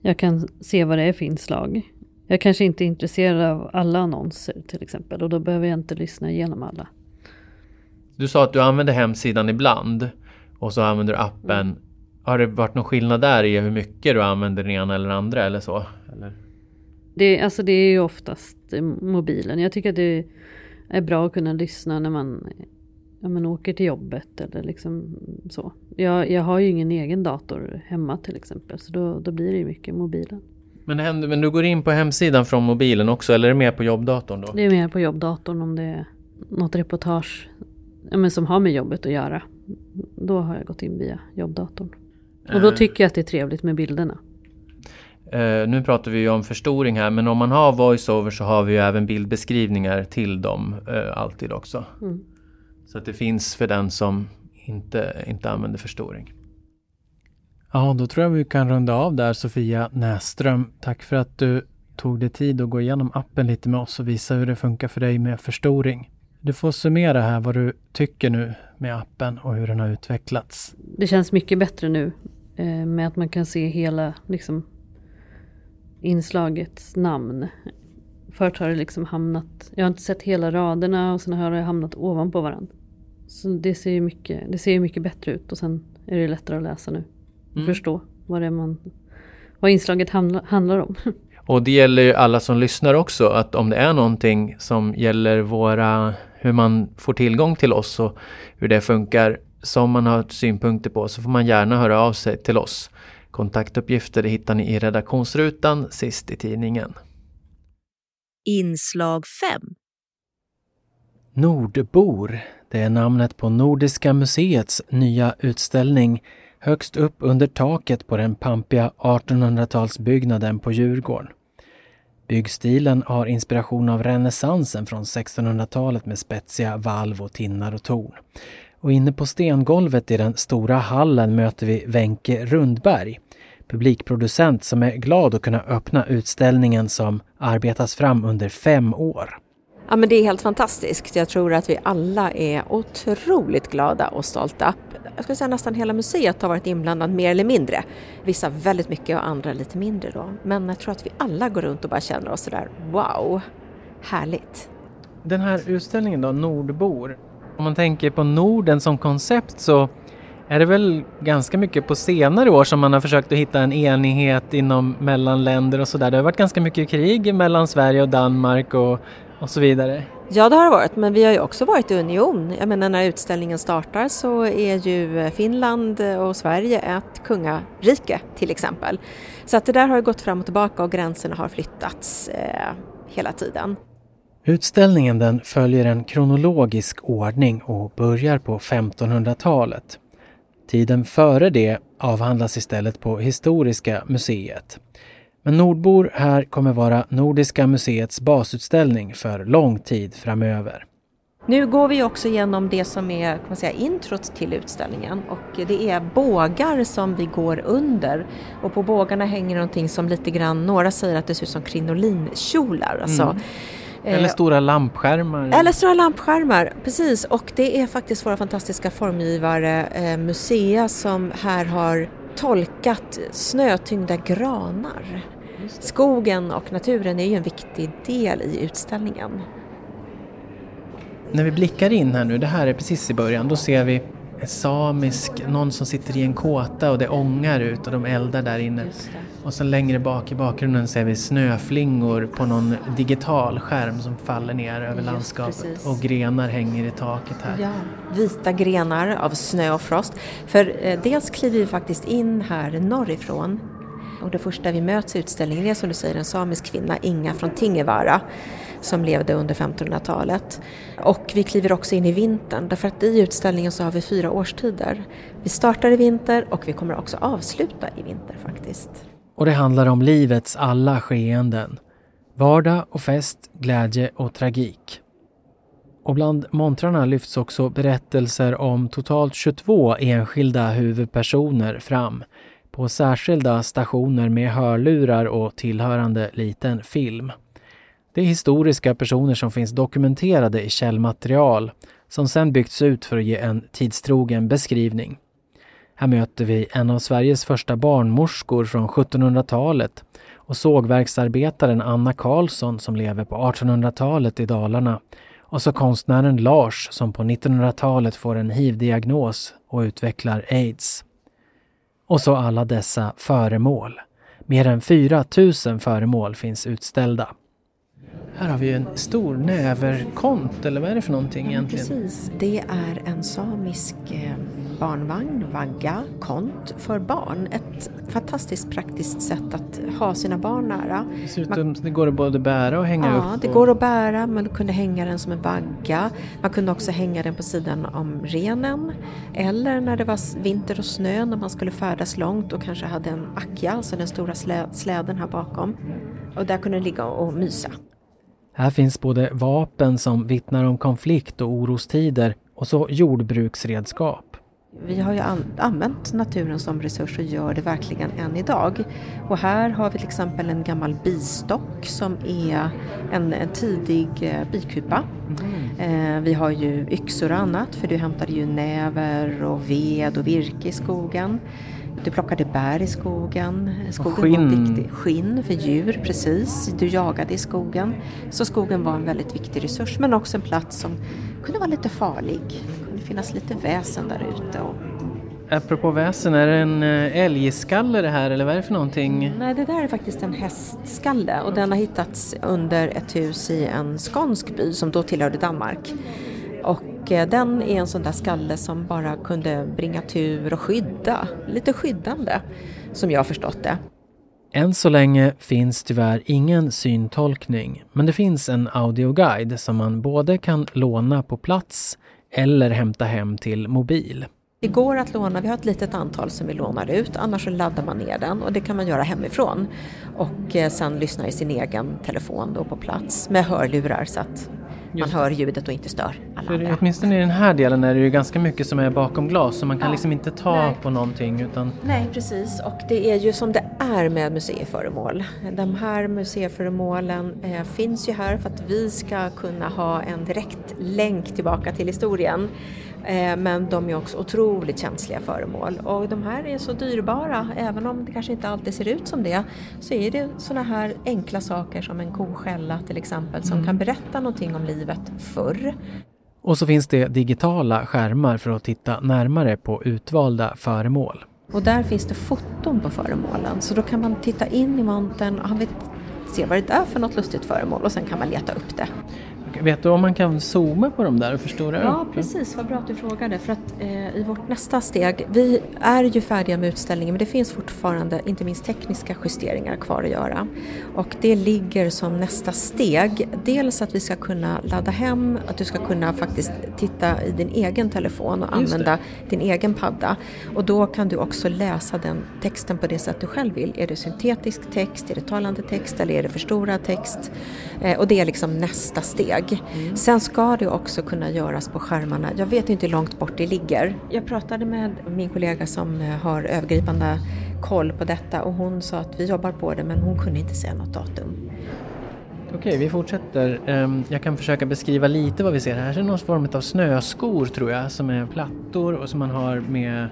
jag kan se vad det är för inslag. Jag kanske inte är intresserad av alla annonser till exempel och då behöver jag inte lyssna igenom alla. Du sa att du använder hemsidan ibland och så använder du appen. Har det varit någon skillnad där i hur mycket du använder den ena eller andra eller så? Eller? Det, alltså det är ju oftast eh, mobilen. Jag tycker att det är bra att kunna lyssna när man, ja, man åker till jobbet eller liksom så. Jag, jag har ju ingen egen dator hemma till exempel så då, då blir det ju mycket mobilen. Men, händer, men du går in på hemsidan från mobilen också eller är det mer på jobbdatorn då? Det är mer på jobbdatorn om det är något reportage ja, men som har med jobbet att göra. Då har jag gått in via jobbdatorn. Och då Eh. tycker jag att det är trevligt med bilderna. Eh, nu pratar vi ju om förstoring här men om man har voiceover så har vi ju även bildbeskrivningar till dem eh, alltid också. Mm. Så att det finns för den som inte, inte använder förstoring. Ja, då tror jag vi kan runda av där Sofia Näström. Tack för att du tog dig tid att gå igenom appen lite med oss och visa hur det funkar för dig med förstoring. Du får summera här vad du tycker nu med appen och hur den har utvecklats. Det känns mycket bättre nu eh, med att man kan se hela liksom, inslagets namn. Förut har det liksom hamnat, jag har inte sett hela raderna och sen har det hamnat ovanpå varandra. Så det ser ju mycket, det ser mycket bättre ut och sen är det lättare att läsa nu. Och Mm. förstå vad det är man, vad inslaget handla, handlar om. Och det gäller ju alla som lyssnar också att om det är någonting som gäller våra, hur man får tillgång till oss och hur det funkar som man har synpunkter på så får man gärna höra av sig till oss. Kontaktuppgifter hittar ni i redaktionsrutan sist i tidningen. Inslag 5. Nordbor, det är namnet på Nordiska museets nya utställning högst upp under taket på den pampiga 1800-talsbyggnaden på Djurgården. Byggstilen har inspiration av renässansen från 1600-talet med spetsiga valv och tinnar och torn. Och inne på stengolvet i den stora hallen möter vi Wenke Rundberg, publikproducent som är glad att kunna öppna utställningen som arbetas fram under fem år. Ja, men det är helt fantastiskt. Jag tror att vi alla är otroligt glada och stolta. Jag skulle säga nästan hela museet har varit inblandad mer eller mindre. Vissa väldigt mycket och andra lite mindre då. Men jag tror att vi alla går runt och bara känner oss sådär wow, härligt. Den här utställningen då, Nordbor. Om man tänker på Norden som koncept så är det väl ganska mycket på senare år som man har försökt att hitta en enighet inom mellan länder och sådär. Det har varit ganska mycket krig mellan Sverige och Danmark och, och så vidare. Ja, det har det varit, men vi har ju också varit i union. Jag menar, när utställningen startar så är ju Finland och Sverige ett kungarike till exempel. Så att det där har ju gått fram och tillbaka och gränserna har flyttats eh, hela tiden. Utställningen den följer en kronologisk ordning och börjar på 1500-talet. Tiden före det avhandlas istället på Historiska museet. Men Nordbor här kommer vara Nordiska museets basutställning för lång tid framöver. Nu går vi också igenom det som är kan man säga, introt till utställningen och det är bågar som vi går under och på bågarna hänger någonting som lite grann, några säger att det ser ut som krinolinkjolar. Alltså, Mm. Eller eh, stora lampskärmar. Eller stora lampskärmar, precis. Och det är faktiskt våra fantastiska formgivare eh, Musea som här har tolkat snötyngda granar. Skogen och naturen är ju en viktig del i utställningen. När vi blickar in här nu, det här är precis i början, då ser vi en samisk, någon som sitter i en kåta och det ångar ut och de eldar där inne. Och sen längre bak i bakgrunden ser vi snöflingor på någon digital skärm som faller ner över Just landskapet precis. och grenar hänger i taket här. Ja, vita grenar av snö och frost. För eh, dels kliver vi faktiskt in här norrifrån och det första vi möts i utställningen är som du säger en samisk kvinna, Inga från Tingevara, som levde under 1500-talet. Och vi kliver också in i vintern därför att i utställningen så har vi fyra årstider. Vi startar i vinter och vi kommer också avsluta i vinter faktiskt. Och det handlar om livets alla skeenden. Vardag och fest, glädje och tragik. Och bland montrarna lyfts också berättelser om totalt 22 enskilda huvudpersoner fram på särskilda stationer med hörlurar och tillhörande liten film. Det är historiska personer som finns dokumenterade i källmaterial som sedan byggts ut för att ge en tidstrogen beskrivning. Här möter vi en av Sveriges första barnmorskor från 1700-talet och sågverksarbetaren Anna Karlsson som lever på 1800-talet i Dalarna och så konstnären Lars som på 1900-talet får en hiv-diagnos och utvecklar aids. Och så alla dessa föremål. Mer än 4 000 föremål finns utställda. Här har vi en stor näverkont, eller vad är det för någonting egentligen? Precis, det är en samisk eh, barnvagn, vagga, kont för barn. Ett fantastiskt praktiskt sätt att ha sina barn nära. Det ut som det går att både bära och hänga Ja, upp. det och- går att bära, man kunde hänga den som en vagga. Man kunde också hänga den på sidan om renen. Eller när det var vinter och snö, när man skulle färdas långt och kanske hade en akja, alltså den stora slä, släden här bakom. Och där kunde den ligga och mysa. Här finns både vapen som vittnar om konflikt och orostider och så jordbruksredskap. Vi har ju an använt naturen som resurs och gör det verkligen än idag. Och här har vi till exempel en gammal bistock som är en, en tidig eh, bikupa. Eh, vi har ju yxor och annat för du hämtade ju näver och ved och virke i skogen. Du plockade bär i skogen. Skogen skinn. Var viktig. Skinn för djur, precis. Du jagade i skogen. Så skogen var en väldigt viktig resurs men också en plats som kunde vara lite farlig. Det kunde finnas lite väsen där ute. Och... Apropå väsen, är det en eh, älgskalle det här eller vad är det för någonting? Nej, det där är faktiskt en hästskalle och den har hittats under ett hus i en skånsk by som då tillhörde Danmark. Och den är en sån där skalle som bara kunde bringa tur och skydda, lite skyddande som jag har förstått det. Än så länge finns tyvärr ingen syntolkning, men det finns en audioguide som man både kan låna på plats eller hämta hem till mobil. Det går att låna, vi har ett litet antal som vi lånar ut, annars så laddar man ner den och det kan man göra hemifrån. Och eh, sen lyssna i sin egen telefon då på plats med hörlurar så att man hör ljudet och inte stör alla För andra. åtminstone i den här delen är det ju ganska mycket som är bakom glas så man kan Ja. liksom inte ta Nej. på någonting utan Nej, precis. Och det är ju som det är med museiföremål. De här museiföremålen eh, finns ju här för att vi ska kunna ha en direkt länk tillbaka till historien. Eh, men de är också otroligt känsliga föremål och de här är så dyrbara. Även om det kanske inte alltid ser ut som det så är det sådana här enkla saker som en koskälla till exempel som kan berätta någonting om livet förr. Och så finns det digitala skärmar för att titta närmare på utvalda föremål. Och där finns det foton på föremålen så då kan man titta in i montern och se vad det är för något lustigt föremål och sen kan man leta upp det. Vet du om man kan zooma på dem där och förstora Ja, upp? precis. Vad bra att du frågade. För att eh, i vårt nästa steg, vi är ju färdiga med utställningen men det finns fortfarande inte minst tekniska justeringar kvar att göra. Och det ligger som nästa steg. Dels att vi ska kunna ladda hem, att du ska kunna faktiskt titta i din egen telefon och Just det. använda din egen padda. Och då kan du också läsa den texten på det sätt du själv vill. Är det syntetisk text, är det talande text eller är det förstorad text? Eh, och det är liksom nästa steg. Sen ska det också kunna göras på skärmarna. Jag vet inte hur långt bort det ligger. Jag pratade med min kollega som eh, har övergripande koll på detta och hon sa att vi jobbar på det men hon kunde inte säga något datum. Okej, vi fortsätter. Ehm, Jag kan försöka beskriva lite vad vi ser. Här är någon form av snöskor tror jag som är plattor och som man har med...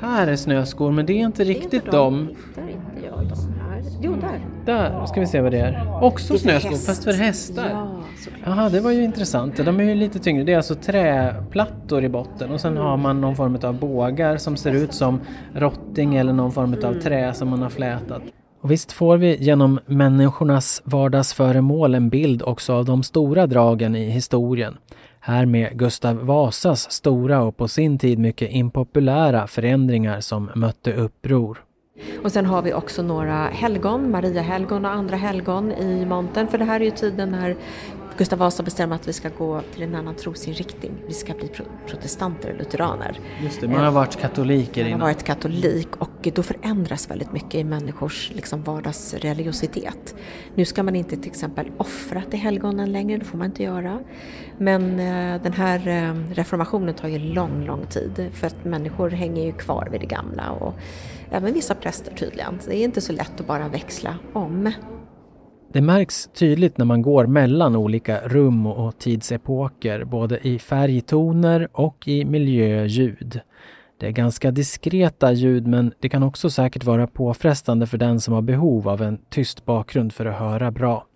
Här är snöskor men det är inte riktigt dem. Hittar inte jag dem här. Jo, där. Där ska vi se vad det är. Också snöskor fast för hästar. Ja, såklart. Jaha, det var ju intressant. De är ju lite tyngre. Det är alltså träplattor i botten och sen har man någon form av bågar som ser ut som rotting eller någon form av trä som man har flätat. Och visst får vi genom människornas vardagsföremål en bild också av de stora dragen i historien. Här med Gustav Vasas stora och på sin tid mycket impopulära förändringar som mötte uppror. Och sen har vi också några helgon, Maria helgon och andra helgon i montern. För det här är ju tiden när Gustav Vasa bestämmer att vi ska gå till en annan trosinriktning. Vi ska bli pro- protestanter lutheraner. Just det, man har varit katoliker Man har innan. varit katolik och då förändras väldigt mycket i människors liksom, vardagsreligiositet. Nu ska man inte till exempel offra till helgonen längre, det får man inte göra. Men eh, den här eh, reformationen tar ju lång, lång tid för att människor hänger ju kvar vid det gamla och även vissa präster tydligen. Så det är inte så lätt att bara växla om. Det märks tydligt när man går mellan olika rum och tidsepoker, både i färgtoner och i miljöljud. Det är ganska diskreta ljud men det kan också säkert vara påfrestande för den som har behov av en tyst bakgrund för att höra bra.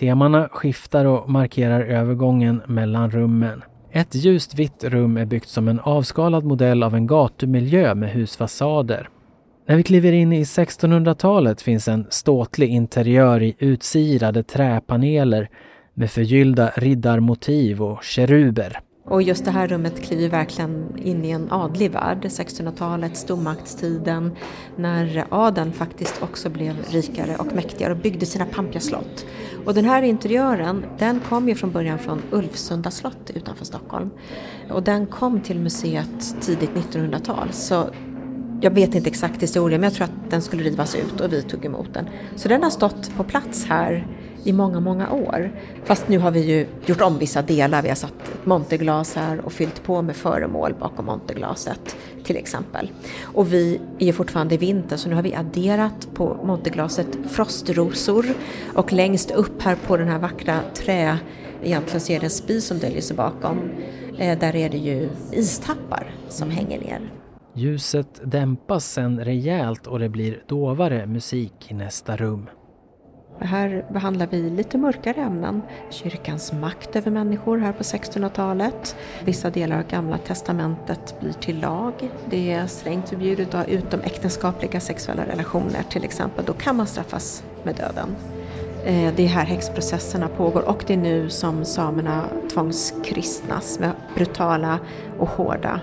Temana skiftar och markerar övergången mellan rummen. Ett ljust vitt rum är byggt som en avskalad modell av en gatumiljö med husfasader. När vi kliver in i 1600-talet finns en ståtlig interiör i utsirade träpaneler med förgyllda riddarmotiv och keruber. Och just det här rummet kliver verkligen in i en adlig värld, 1600-talet, stormaktstiden, när adeln faktiskt också blev rikare och mäktigare och byggde sina pampiga slott. Och den här interiören, den kom ju från början från Ulvsunda slott utanför Stockholm. Och den kom till museet tidigt 1900-tal, så jag vet inte exakt historien, men jag tror att den skulle rivas ut och vi tog emot den. Så den har stått på plats här i många, många år. Fast nu har vi ju gjort om vissa delar. Vi har satt ett monterglas här och fyllt på med föremål bakom monterglaset till exempel. Och vi är ju fortfarande i vinter så nu har vi adderat på monterglaset frostrosor och längst upp här på den här vackra trä, egentligen så är det en spis som döljer sig bakom, eh, där är det ju istappar som hänger ner. Ljuset dämpas sen rejält och det blir dovare musik i nästa rum. Här behandlar vi lite mörkare ämnen. Kyrkans makt över människor här på 1600-talet. Vissa delar av Gamla Testamentet blir till lag. Det är strängt förbjudet att ha utomäktenskapliga sexuella relationer till exempel. Då kan man straffas med döden. Eh, det är här häxprocesserna pågår och det är nu som samerna tvångskristnas med brutala och hårda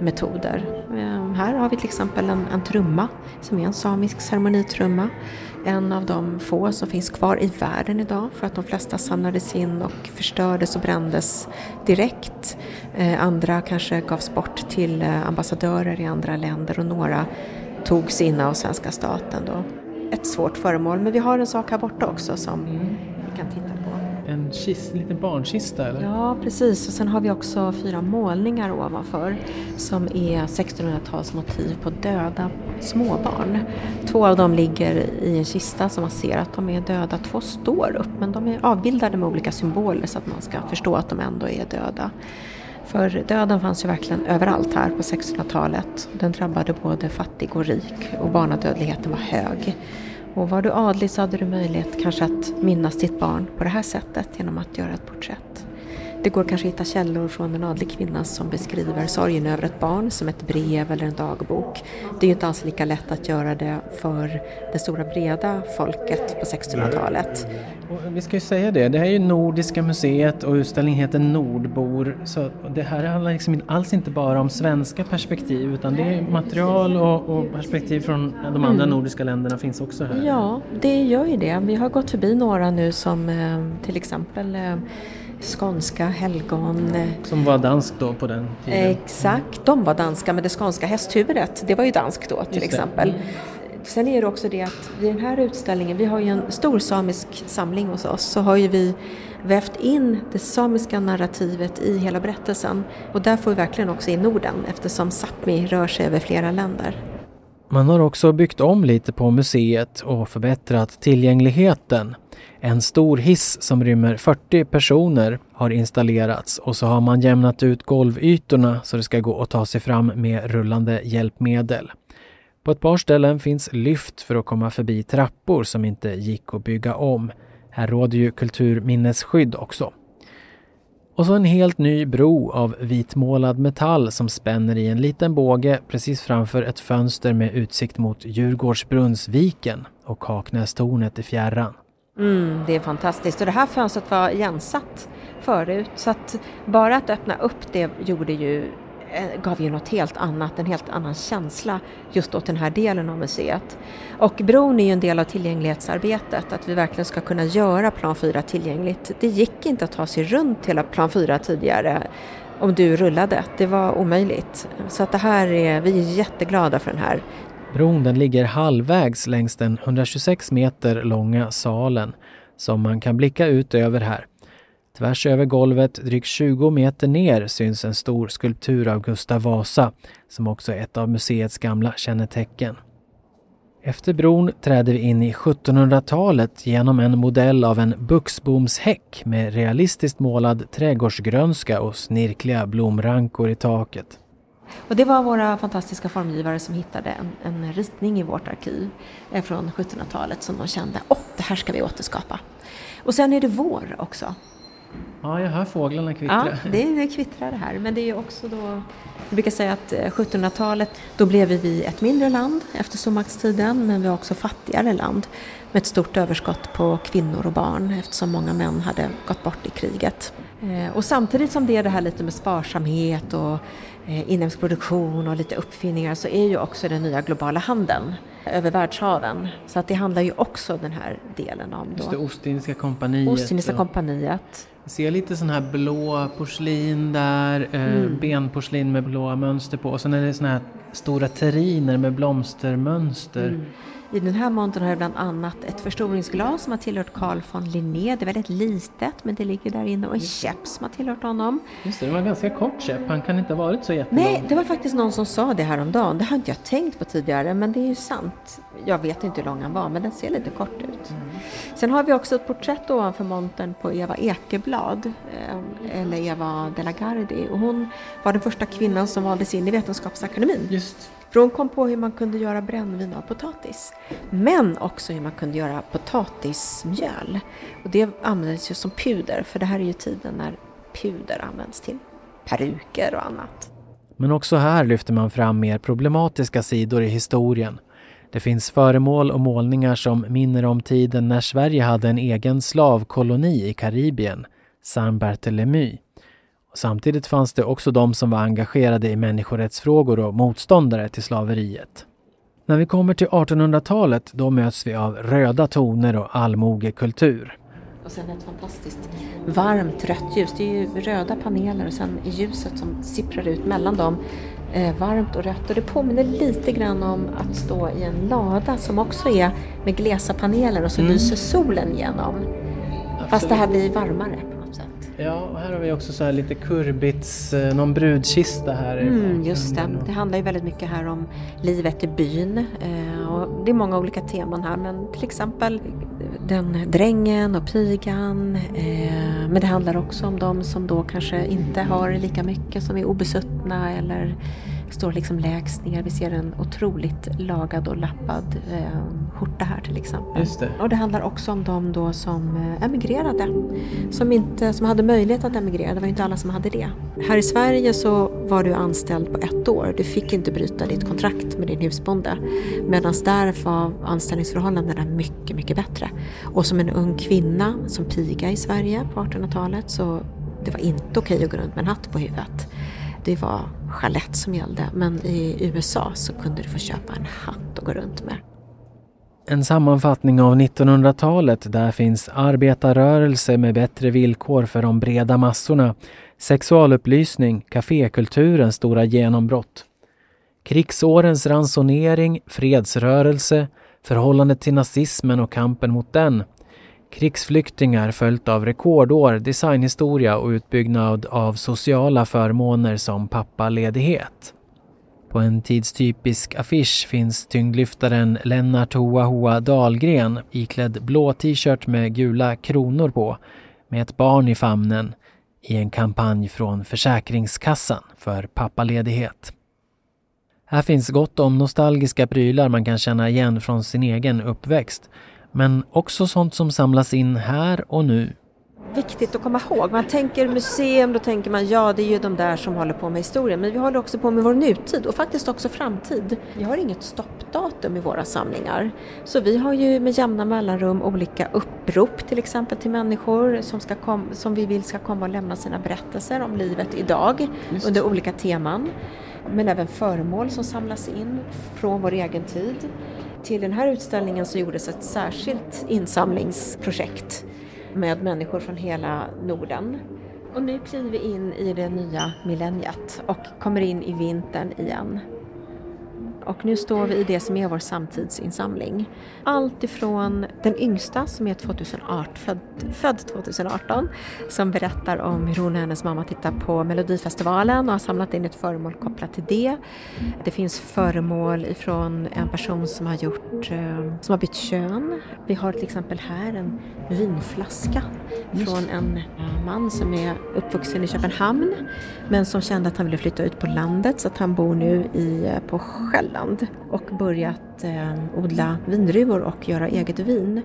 metoder. Eh, här har vi till exempel en, en trumma som är en samisk ceremonitrumma. En av de få som finns kvar i världen idag för att de flesta samlades in och förstördes och brändes direkt. Eh, andra kanske gavs bort till eh, ambassadörer i andra länder och några togs in av svenska staten. Då. Ett svårt föremål, men vi har en sak här borta också som vi kan titta på. En kist, liten barnkista eller? Ja, precis. Och sen har vi också fyra målningar ovanför som är 1600-talsmotiv på döda småbarn. Två av dem ligger i en kista så man ser att de är döda. Två står upp men de är avbildade med olika symboler så att man ska förstå att de ändå är döda. För döden fanns ju verkligen överallt här på 1600-talet. Den drabbade både fattig och rik och barnadödligheten var hög. Och var du adlig så hade du möjlighet kanske att minnas ditt barn på det här sättet genom att göra ett porträtt. Det går kanske att hitta källor från en adlig kvinna som beskriver sorgen över ett barn som ett brev eller en dagbok. Det är ju inte alls lika lätt att göra det för det stora breda folket på 1600-talet. Vi ska ju säga det, det här är ju Nordiska museet och utställningen heter Nordbor. Så det här handlar liksom alls inte bara om svenska perspektiv utan det är material och, och perspektiv från de andra mm. nordiska länderna finns också här. Ja, det gör ju det. Vi har gått förbi några nu som eh, till exempel eh, skånska helgon. Som var dansk då på den tiden? Exakt, de var danska men det skånska hästhuvudet det var ju danskt då till exempel. Mm. Sen är det också det att i den här utställningen, vi har ju en stor samisk samling hos oss, så har ju vi vävt in det samiska narrativet i hela berättelsen. Och där får vi verkligen också in Norden eftersom Sápmi rör sig över flera länder. Man har också byggt om lite på museet och förbättrat tillgängligheten. En stor hiss som rymmer 40 personer har installerats och så har man jämnat ut golvytorna så det ska gå att ta sig fram med rullande hjälpmedel. På ett par ställen finns lyft för att komma förbi trappor som inte gick att bygga om. Här råder ju kulturminnesskydd också. Och så en helt ny bro av vitmålad metall som spänner i en liten båge precis framför ett fönster med utsikt mot Djurgårdsbrunnsviken och Kaknästornet i fjärran. Mm, det är fantastiskt och det här fönstret var igensatt förut så att bara att öppna upp det gjorde ju Eh, gav ju något helt annat, en helt annan känsla just åt den här delen av museet. Och bron är ju en del av tillgänglighetsarbetet, att vi verkligen ska kunna göra plan 4 tillgängligt. Det gick inte att ta sig runt hela plan 4 tidigare om du rullade, det var omöjligt. Så att det här är, vi är jätteglada för den här. Bron den ligger halvvägs längs den 126 meter långa salen som man kan blicka ut över här. Tvärs över golvet, drygt 20 meter ner, syns en stor skulptur av Gustav Vasa, som också är ett av museets gamla kännetecken. Efter bron träder vi in i 1700-talet genom en modell av en buxbomshäck med realistiskt målad trädgårdsgrönska och snirkliga blomrankor i taket. Och det var våra fantastiska formgivare som hittade en, en ritning i vårt arkiv eh, från 1700-talet som de kände, åh, det här ska vi återskapa. Och sen är det vår också. Ja, jag hör fåglarna kvittra. Ja, det, det kvittrar här. Men det är ju också då... Jag brukar säga att eh, 1700-talet, då blev vi ett mindre land efter stormaktstiden, men vi var också fattigare land med ett stort överskott på kvinnor och barn eftersom många män hade gått bort i kriget. Eh, och samtidigt som det är det här lite med sparsamhet och inhemsk produktion och lite uppfinningar så är ju också den nya globala handeln över världshaven. Så att det handlar ju också den här delen om. Då. Just det, Ostindiska kompaniet. Ostindiska kompaniet. Jag ser lite sån här blå porslin där, eh, mm. benporslin med blåa mönster på och sen är det såna här stora terriner med blomstermönster. Mm. I den här montern har jag bland annat ett förstoringsglas som har tillhört Carl von Linné. Det är väldigt litet men det ligger där inne och en käpp som har tillhört honom. Just det, det var en ganska kort käpp. Han kan inte ha varit så jättelång. Nej, det var faktiskt någon som sa det häromdagen. Det har inte jag tänkt på tidigare men det är ju sant. Jag vet inte hur lång han var men den ser lite kort ut. Sen har vi också ett porträtt ovanför montern på Eva Ekeblad, eh, eller Eva de la Gardie. Och hon var den första kvinnan som valdes in i Vetenskapsakademin. Just. För hon kom på hur man kunde göra brännvin av potatis. Men också hur man kunde göra potatismjöl. Och det användes ju som puder, för det här är ju tiden när puder används till peruker och annat. Men också här lyfter man fram mer problematiska sidor i historien. Det finns föremål och målningar som minner om tiden när Sverige hade en egen slavkoloni i Karibien, Saint-Barthélemy samtidigt fanns det också de som var engagerade i människorättsfrågor och motståndare till slaveriet. När vi kommer till 1800-talet då möts vi av röda toner och allmogekultur. Och sen ett fantastiskt varmt rött ljus. Det är ju röda paneler och sen ljuset som sipprar ut mellan dem eh, varmt och rött. Och det påminner lite grann om att stå i en lada som också är med glesa paneler och så Mm. lyser solen igenom. Fast det här blir varmare. Ja, och här har vi också så här lite kurbits, eh, någon brudkista här. Mm, just det. Det handlar ju väldigt mycket här om livet i byn. Eh, och det är många olika teman här men till exempel den drängen och pigan. Eh, men det handlar också om de som då kanske inte har lika mycket, som är obesuttna eller står liksom lägst ner. Vi ser en otroligt lagad och lappad eh, skjorta här till exempel. Just det. Och det handlar också om de då som eh, emigrerade. Som, inte, som hade möjlighet att emigrera, det var ju inte alla som hade det. Här i Sverige så var du anställd på ett år. Du fick inte bryta ditt kontrakt med din husbonde. Medan där var anställningsförhållandena mycket, mycket bättre. Och som en ung kvinna, som piga i Sverige på 1800-talet så det var inte okej att gå runt med en hatt på huvudet. Det var chalett som gällde. Men i USA så kunde du få köpa en hatt och gå runt med. En sammanfattning av 1900-talet där finns arbetarrörelse med bättre villkor för de breda massorna, sexualupplysning, kafékulturens stora genombrott. Krigsårens ransonering, fredsrörelse, förhållandet till nazismen och kampen mot den. Krigsflyktingar följt av rekordår, designhistoria och utbyggnad av sociala förmåner som pappaledighet. På en tidstypisk affisch finns tyngdlyftaren Lennart Hoa Hoa Dahlgren iklädd blå t-shirt med gula kronor på med ett barn i famnen i en kampanj från Försäkringskassan för pappaledighet. Här finns gott om nostalgiska prylar man kan känna igen från sin egen uppväxt men också sånt som samlas in här och nu viktigt att komma ihåg. Man tänker museum, då tänker man ja det är ju de där som håller på med historien. Men vi håller också på med vår nutid och faktiskt också framtid. Vi har inget stoppdatum i våra samlingar. Så vi har ju med jämna mellanrum olika upprop till exempel till människor som, ska kom, som vi vill ska komma och lämna sina berättelser om livet idag under olika teman. Men även föremål som samlas in från vår egen tid. Till den här utställningen så gjordes ett särskilt insamlingsprojekt med människor från hela Norden. Och nu kliver vi in i det nya millenniet och kommer in i vintern igen. Och nu står vi i det som är vår samtidsinsamling. Allt ifrån den yngsta som är 2018, född, född 2018 som berättar om hur hon och hennes mamma tittar på Melodifestivalen och har samlat in ett föremål kopplat till det. Det finns föremål ifrån en person som har gjort, eh, som har bytt kön. Vi har till exempel här en vinflaska från en eh, man som är uppvuxen i Köpenhamn men som kände att han ville flytta ut på landet så att han bor nu i, eh, på Finland och börjat eh, odla vindruvor och göra eget vin.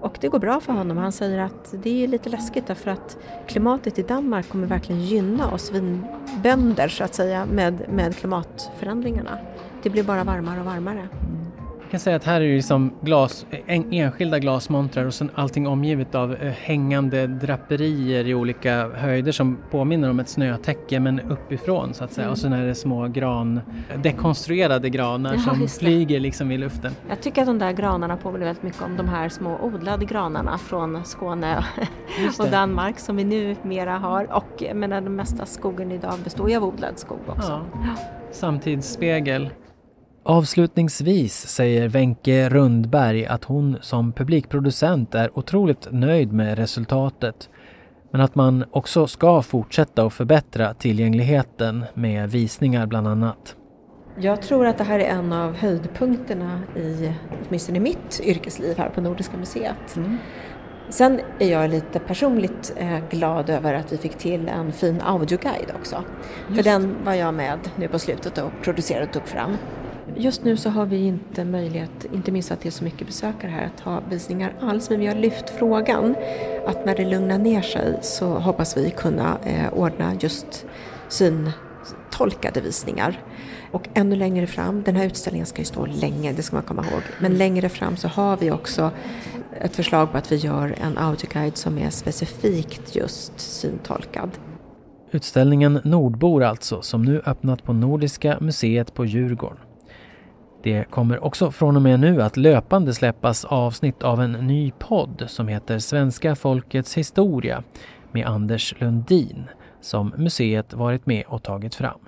Och det går bra för honom. Han säger att det är lite läskigt därför att klimatet i Danmark kommer verkligen gynna oss vinbönder så att säga med, med klimatförändringarna. Det blir bara varmare och varmare. Jag kan säga att här är det liksom glas, en, enskilda glasmontrar och sen allting omgivet av eh, hängande draperier i olika höjder som påminner om ett snötäcke men uppifrån så att säga. Mm. Och sen är det små gran, dekonstruerade granar Ja, som flyger liksom i luften. Jag tycker att de där granarna påminner väldigt mycket om de här små odlade granarna från Skåne och. Danmark som vi nu mera har. Och jag menar, den mesta skogen idag består ju av odlad skog också. Ja. Samtidsspegel. Avslutningsvis säger Wenke Rundberg att hon som publikproducent är otroligt nöjd med resultatet men att man också ska fortsätta att förbättra tillgängligheten med visningar bland annat. Jag tror att det här är en av höjdpunkterna i åtminstone mitt yrkesliv här på Nordiska museet. Mm. Sen är jag lite personligt eh, glad över att vi fick till en fin audioguide också. Just. För den var jag med nu på slutet och producerade och tog fram. Just nu så har vi inte möjlighet, inte minst att det är så mycket besökare här, att ha visningar alls. Men vi har lyft frågan att när det lugnar ner sig så hoppas vi kunna eh, ordna just syntolkade visningar. Och ännu längre fram, den här utställningen ska ju stå länge, det ska man komma ihåg, men längre fram så har vi också ett förslag på att vi gör en audioguide som är specifikt just syntolkad. Utställningen Nordbor alltså, som nu öppnat på Nordiska museet på Djurgården. Det kommer också från och med nu att löpande släppas avsnitt av en ny podd som heter Svenska folkets historia med Anders Lundin som museet varit med och tagit fram.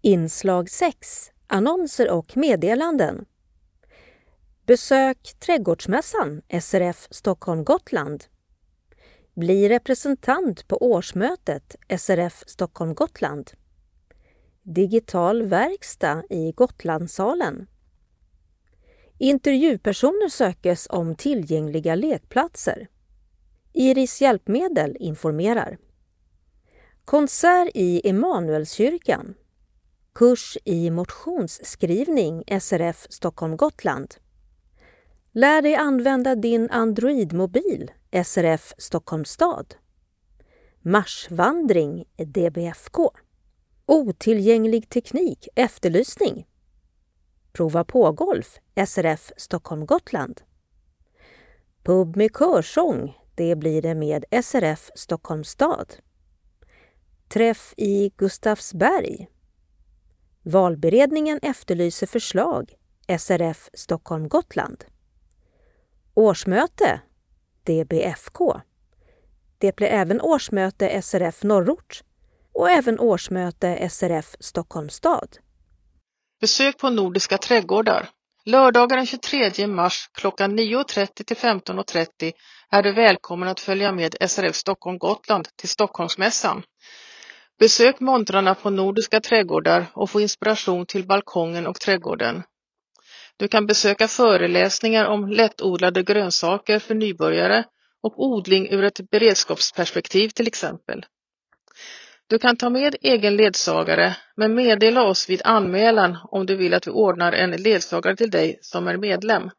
Inslag 6 Annonser och meddelanden. Besök Trädgårdsmässan SRF Stockholm Gotland. Bli representant på årsmötet SRF Stockholm Gotland. Digital verkstad i Gotlandssalen. Intervjupersoner sökes om tillgängliga lekplatser. Iris Hjälpmedel informerar. Konsert i Emanuelskyrkan. Kurs i motionsskrivning SRF Stockholm Gotland. Lär dig använda din Android-mobil SRF Stockholms stad. Marsvandring DBFK. Otillgänglig teknik efterlysning. Prova på golf SRF Stockholm Gotland. Pub med körsång, det blir det med SRF Stockholms stad. Träff i Gustavsberg. Valberedningen efterlyser förslag SRF Stockholm Gotland. Årsmöte DBFK. Det blir även årsmöte SRF Norrort och även årsmöte SRF Stockholms stad. Besök på Nordiska trädgårdar. Lördagar den 23 mars klockan 9.30 till 15.30 är du välkommen att följa med SRF Stockholm Gotland till Stockholmsmässan. Besök montrarna på Nordiska trädgårdar och få inspiration till balkongen och trädgården. Du kan besöka föreläsningar om lättodlade grönsaker för nybörjare och odling ur ett beredskapsperspektiv till exempel. Du kan ta med egen ledsagare, men meddela oss vid anmälan om du vill att vi ordnar en ledsagare till dig som är medlem.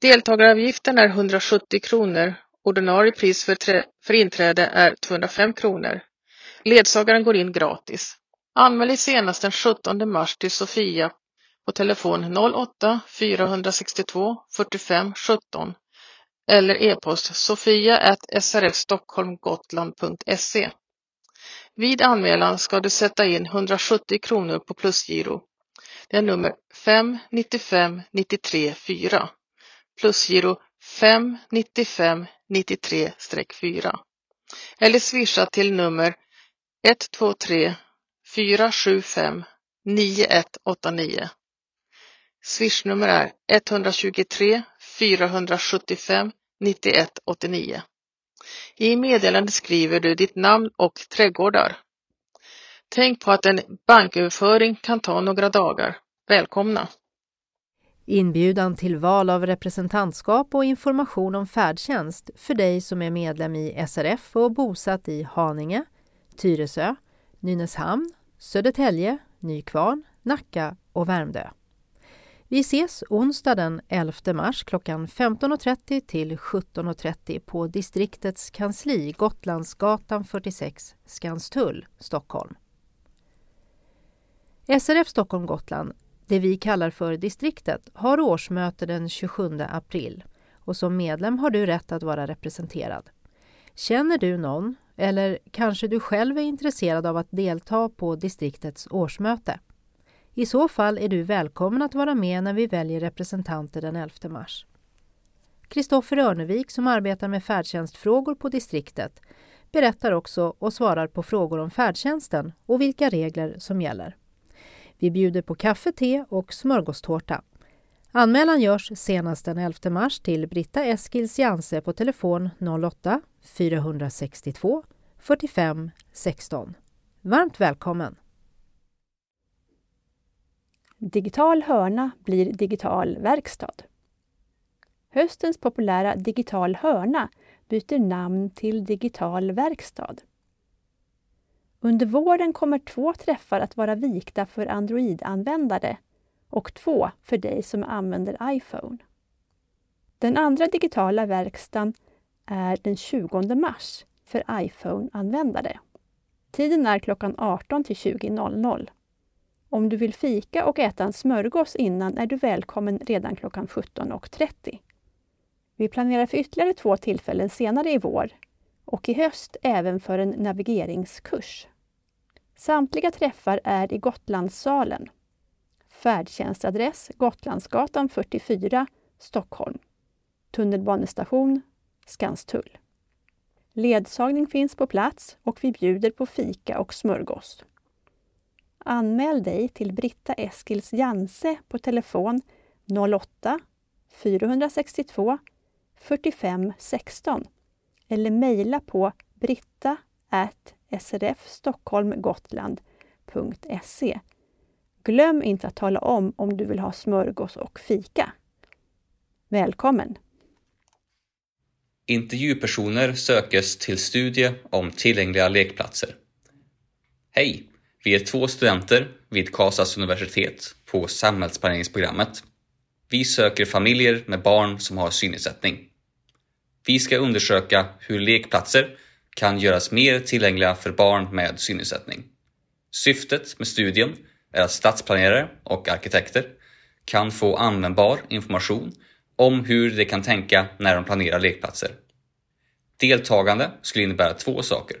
Deltagaravgiften är 170 kronor. Ordinarie pris för, för inträde är 205 kronor. Ledsagaren går in gratis. Anmäl dig senast den 17 mars till Sofia på telefon 08 462 45 17 eller e-post sofia srfstockholmgotland.se. Vid anmälan ska du sätta in 170 kronor på plusgiro. Det är nummer 595 93 4. Plusgiro 595 93-4. Eller swisha till nummer 123 475 9189. Swishnummer är 123 475 9189. I meddelandet skriver du ditt namn och trädgårdar. Tänk på att en banköverföring kan ta några dagar. Välkomna! Inbjudan till val av representantskap och information om färdtjänst för dig som är medlem i SRF och bosatt i Haninge, Tyresö, Nynäshamn, Södertälje, Nykvarn, Nacka och Värmdö. Vi ses onsdag den 11 mars klockan 15.30 till 17.30 på distriktets kansli Gotlandsgatan 46, Skanstull, Stockholm. SRF Stockholm Gotland, det vi kallar för distriktet, har årsmöte den 27 april och som medlem har du rätt att vara representerad. Känner du någon, eller kanske du själv är intresserad av att delta på distriktets årsmöte? I så fall är du välkommen att vara med när vi väljer representanter den 11 mars. Kristoffer Örnevik som arbetar med färdtjänstfrågor på distriktet berättar också och svarar på frågor om färdtjänsten och vilka regler som gäller. Vi bjuder på kaffe, te och smörgåstårta. Anmälan görs senast den 11 mars till Britta Eskils Janse på telefon 08-462 45 16. Varmt välkommen! Digital hörna blir digital verkstad. Höstens populära Digital hörna byter namn till Digital verkstad. Under våren kommer två träffar att vara vikta för Android-användare och två för dig som använder iPhone. Den andra digitala verkstaden är den 20 mars för iPhone-användare. Tiden är klockan 18 till 20.00. Om du vill fika och äta en smörgås innan är du välkommen redan klockan 17.30. Vi planerar för ytterligare två tillfällen senare i vår och i höst även för en navigeringskurs. Samtliga träffar är i Gotlandssalen. Färdtjänstadress Gotlandsgatan 44, Stockholm. Tunnelbanestation Skanstull. Ledsagning finns på plats och vi bjuder på fika och smörgås. Anmäl dig till Britta Eskils Janse på telefon 08 462 45 16 eller mejla på britta srfstockholmgotland.se. Glöm inte att tala om om du vill ha smörgås och fika. Välkommen! Intervjupersoner sökes till studie om tillgängliga lekplatser. Hej! Vi är två studenter vid Karlstads universitet på samhällsplaneringsprogrammet. Vi söker familjer med barn som har synnedsättning. Vi ska undersöka hur lekplatser kan göras mer tillgängliga för barn med synnedsättning. Syftet med studien är att stadsplanerare och arkitekter kan få användbar information om hur de kan tänka när de planerar lekplatser. Deltagande skulle innebära två saker.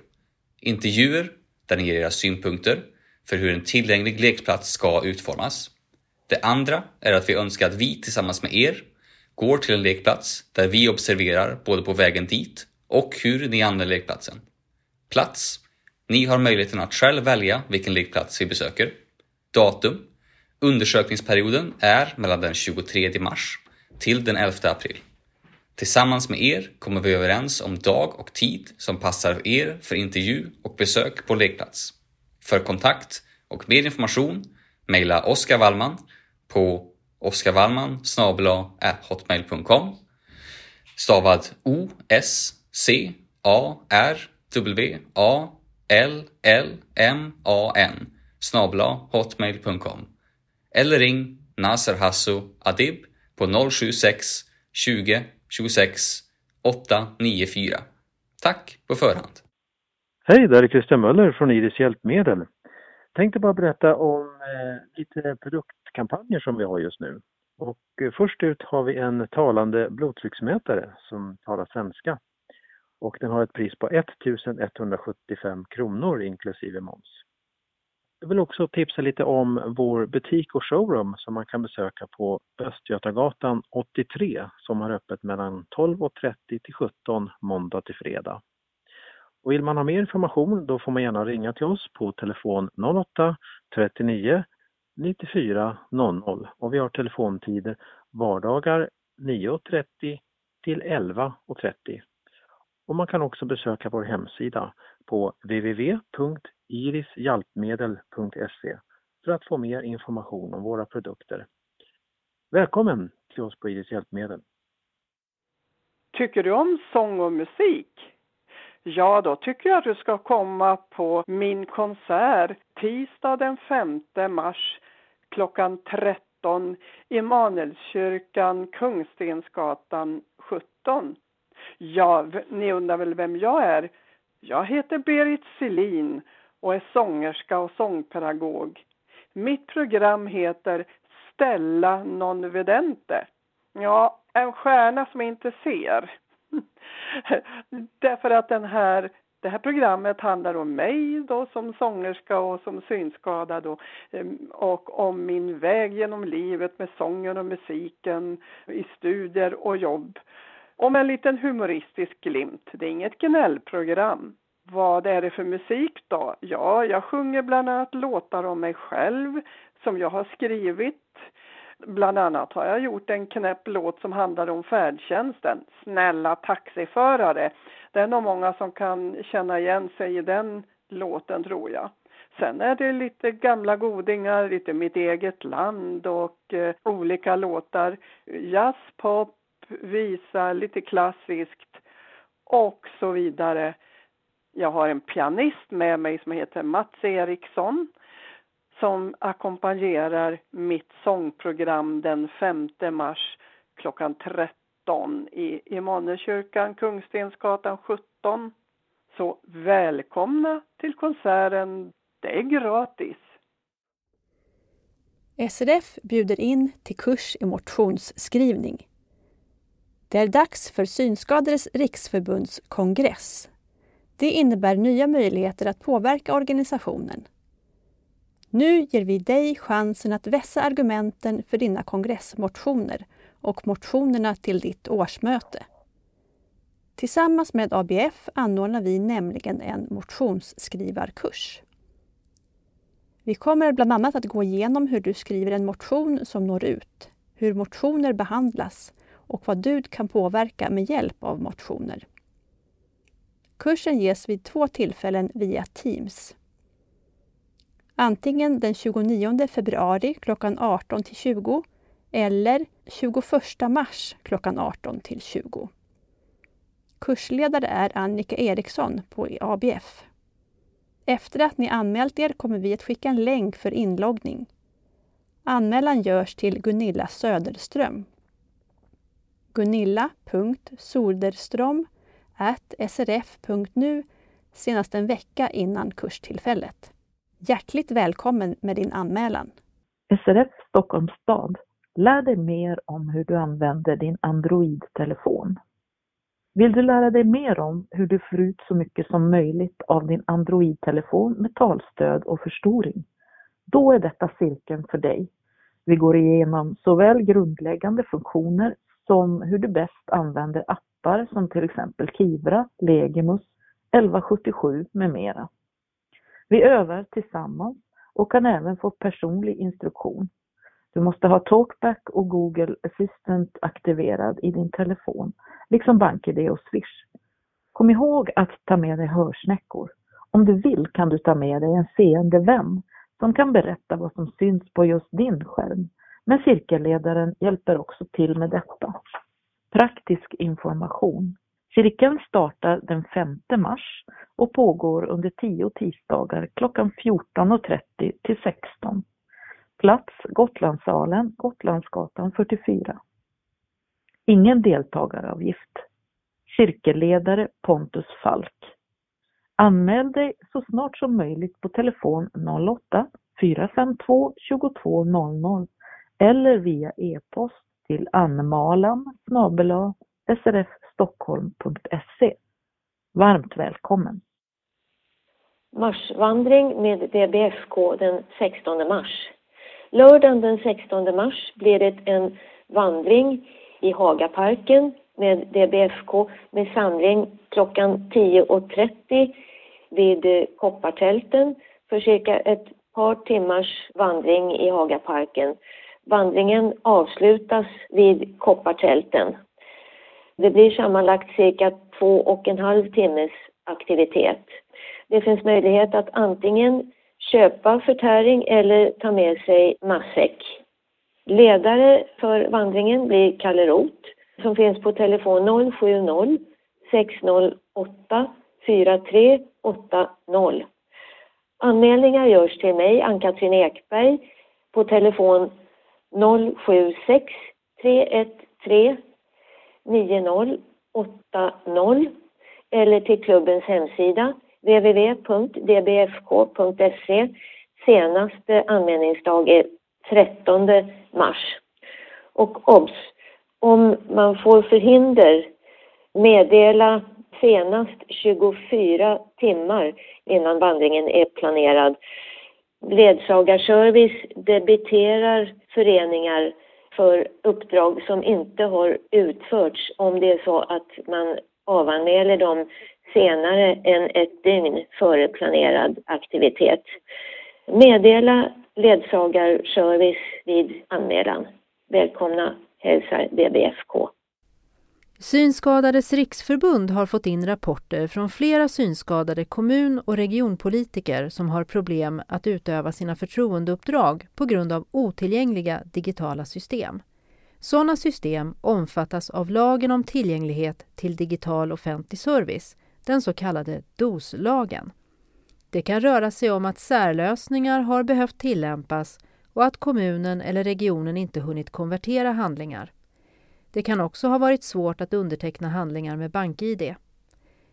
Intervjuer där ni ger era synpunkter för hur en tillgänglig lekplats ska utformas. Det andra är att vi önskar att vi tillsammans med er går till en lekplats där vi observerar både på vägen dit och hur ni använder lekplatsen. Plats. Ni har möjligheten att själv välja vilken lekplats vi besöker. Datum. Undersökningsperioden är mellan den 23 mars till den 11 april. Tillsammans med er kommer vi överens om dag och tid som passar er för intervju och besök på lekplats. För kontakt och mer information mejla Oskar Wallman på oskarwallman hotmail.com stavad O S C A R W A L L M A N snabla hotmail.com eller ring Nasser Hasso Adib på 076 20 26 894. Tack på förhand. Hej, det är Christian Möller från Iris Hjälpmedel. Tänkte bara berätta om eh, lite produktkampanjer som vi har just nu. Och eh, först ut har vi en talande blodtrycksmätare som talar svenska. Och den har ett pris på 1175 kronor inklusive moms. Jag vill också tipsa lite om vår butik och showroom som man kan besöka på Östgötagatan 83 som har öppet mellan 12.30 till 17 måndag till fredag. Och vill man ha mer information då får man gärna ringa till oss på telefon 08 39 94 00 och vi har telefontider vardagar 9.30 till 11.30. Och man kan också besöka vår hemsida på www.irishjalpmedel.se för att få mer information om våra produkter. Välkommen till oss på Iris Hjälpmedel! Tycker du om sång och musik? Ja, då tycker jag att du ska komma på min konsert tisdag den 5 mars klockan 13 i Manelskyrkan, Kungstensgatan 17. Ja, ni undrar väl vem jag är? Jag heter Berit Selin och är sångerska och sångpedagog. Mitt program heter Stella non vedente. Ja, en stjärna som inte ser. Därför att den här, det här programmet handlar om mig då som sångerska och som synskadad och, ehm, och om min väg genom livet med sången och musiken i studier och jobb. Och med en liten humoristisk glimt. Det är inget gnällprogram. Vad är det för musik då? Ja, jag sjunger bland annat låtar om mig själv som jag har skrivit. Bland annat har jag gjort en knäpp låt som handlar om färdtjänsten. Snälla taxiförare. Det är nog många som kan känna igen sig i den låten tror jag. Sen är det lite gamla godingar, lite mitt eget land och eh, olika låtar. Jazz, pop, visa, lite klassiskt och så vidare. Jag har en pianist med mig som heter Mats Eriksson som ackompanjerar mitt sångprogram den 5 mars klockan 13 i Immanuelskyrkan, Kungstensgatan 17. Så välkomna till konserten. Det är gratis. SRF bjuder in till kurs i motionsskrivning. Det är dags för Synskadades riksförbunds kongress. Det innebär nya möjligheter att påverka organisationen. Nu ger vi dig chansen att vässa argumenten för dina kongressmotioner och motionerna till ditt årsmöte. Tillsammans med ABF anordnar vi nämligen en motionsskrivarkurs. Vi kommer bland annat att gå igenom hur du skriver en motion som når ut, hur motioner behandlas och vad du kan påverka med hjälp av motioner. Kursen ges vid två tillfällen via Teams. Antingen den 29 februari klockan 18 till 20 eller 21 mars klockan 18 till 20. Kursledare är Annika Eriksson på ABF. Efter att ni anmält er kommer vi att skicka en länk för inloggning. Anmälan görs till Gunilla Söderström. Gunilla.soderström srf.nu senast en vecka innan kurstillfället. Hjärtligt välkommen med din anmälan. SRF Stockholms stad. Lär dig mer om hur du använder din Android-telefon. Vill du lära dig mer om hur du får ut så mycket som möjligt av din Android-telefon med talstöd och förstoring? Då är detta cirkeln för dig. Vi går igenom såväl grundläggande funktioner som hur du bäst använder appar som till exempel Kivra, Legimus, 1177 med mera. Vi övar tillsammans och kan även få personlig instruktion. Du måste ha Talkback och Google Assistant aktiverad i din telefon, liksom BankID och Swish. Kom ihåg att ta med dig hörsnäckor. Om du vill kan du ta med dig en seende vän som kan berätta vad som syns på just din skärm. Men cirkelledaren hjälper också till med detta. Praktisk information. Cirkeln startar den 5 mars och pågår under 10 tisdagar klockan 14.30 till 16. Plats Gotlandssalen, Gotlandsgatan 44. Ingen deltagaravgift. Cirkelledare Pontus Falk. Anmäl dig så snart som möjligt på telefon 08 452 2200 eller via e-post till anmalan stockholm.se. Varmt välkommen! Marsvandring med DBFK den 16 mars. Lördagen den 16 mars blir det en vandring i Hagaparken med DBFK med samling klockan 10.30 vid Koppartälten för cirka ett par timmars vandring i Hagaparken. Vandringen avslutas vid Koppartälten. Det blir sammanlagt cirka två och en halv timmes aktivitet. Det finns möjlighet att antingen köpa förtäring eller ta med sig matsäck. Ledare för vandringen blir Kalle Roth som finns på telefon 070 608 4380. Anmälningar görs till mig, Ann-Katrin Ekberg, på telefon 076 313 9080 eller till klubbens hemsida www.dbfk.se. Senaste anmälningsdag är 13 mars. Och obs! Om man får förhinder meddela senast 24 timmar innan vandringen är planerad. Ledsagarservice debiterar föreningar för uppdrag som inte har utförts om det är så att man avanmäler dem senare än ett dygn före planerad aktivitet. Meddela ledsagarservice vid anmälan. Välkomna hälsar DBFK. Synskadades riksförbund har fått in rapporter från flera synskadade kommun och regionpolitiker som har problem att utöva sina förtroendeuppdrag på grund av otillgängliga digitala system. Sådana system omfattas av lagen om tillgänglighet till digital offentlig service, den så kallade DOS-lagen. Det kan röra sig om att särlösningar har behövt tillämpas och att kommunen eller regionen inte hunnit konvertera handlingar. Det kan också ha varit svårt att underteckna handlingar med BankID.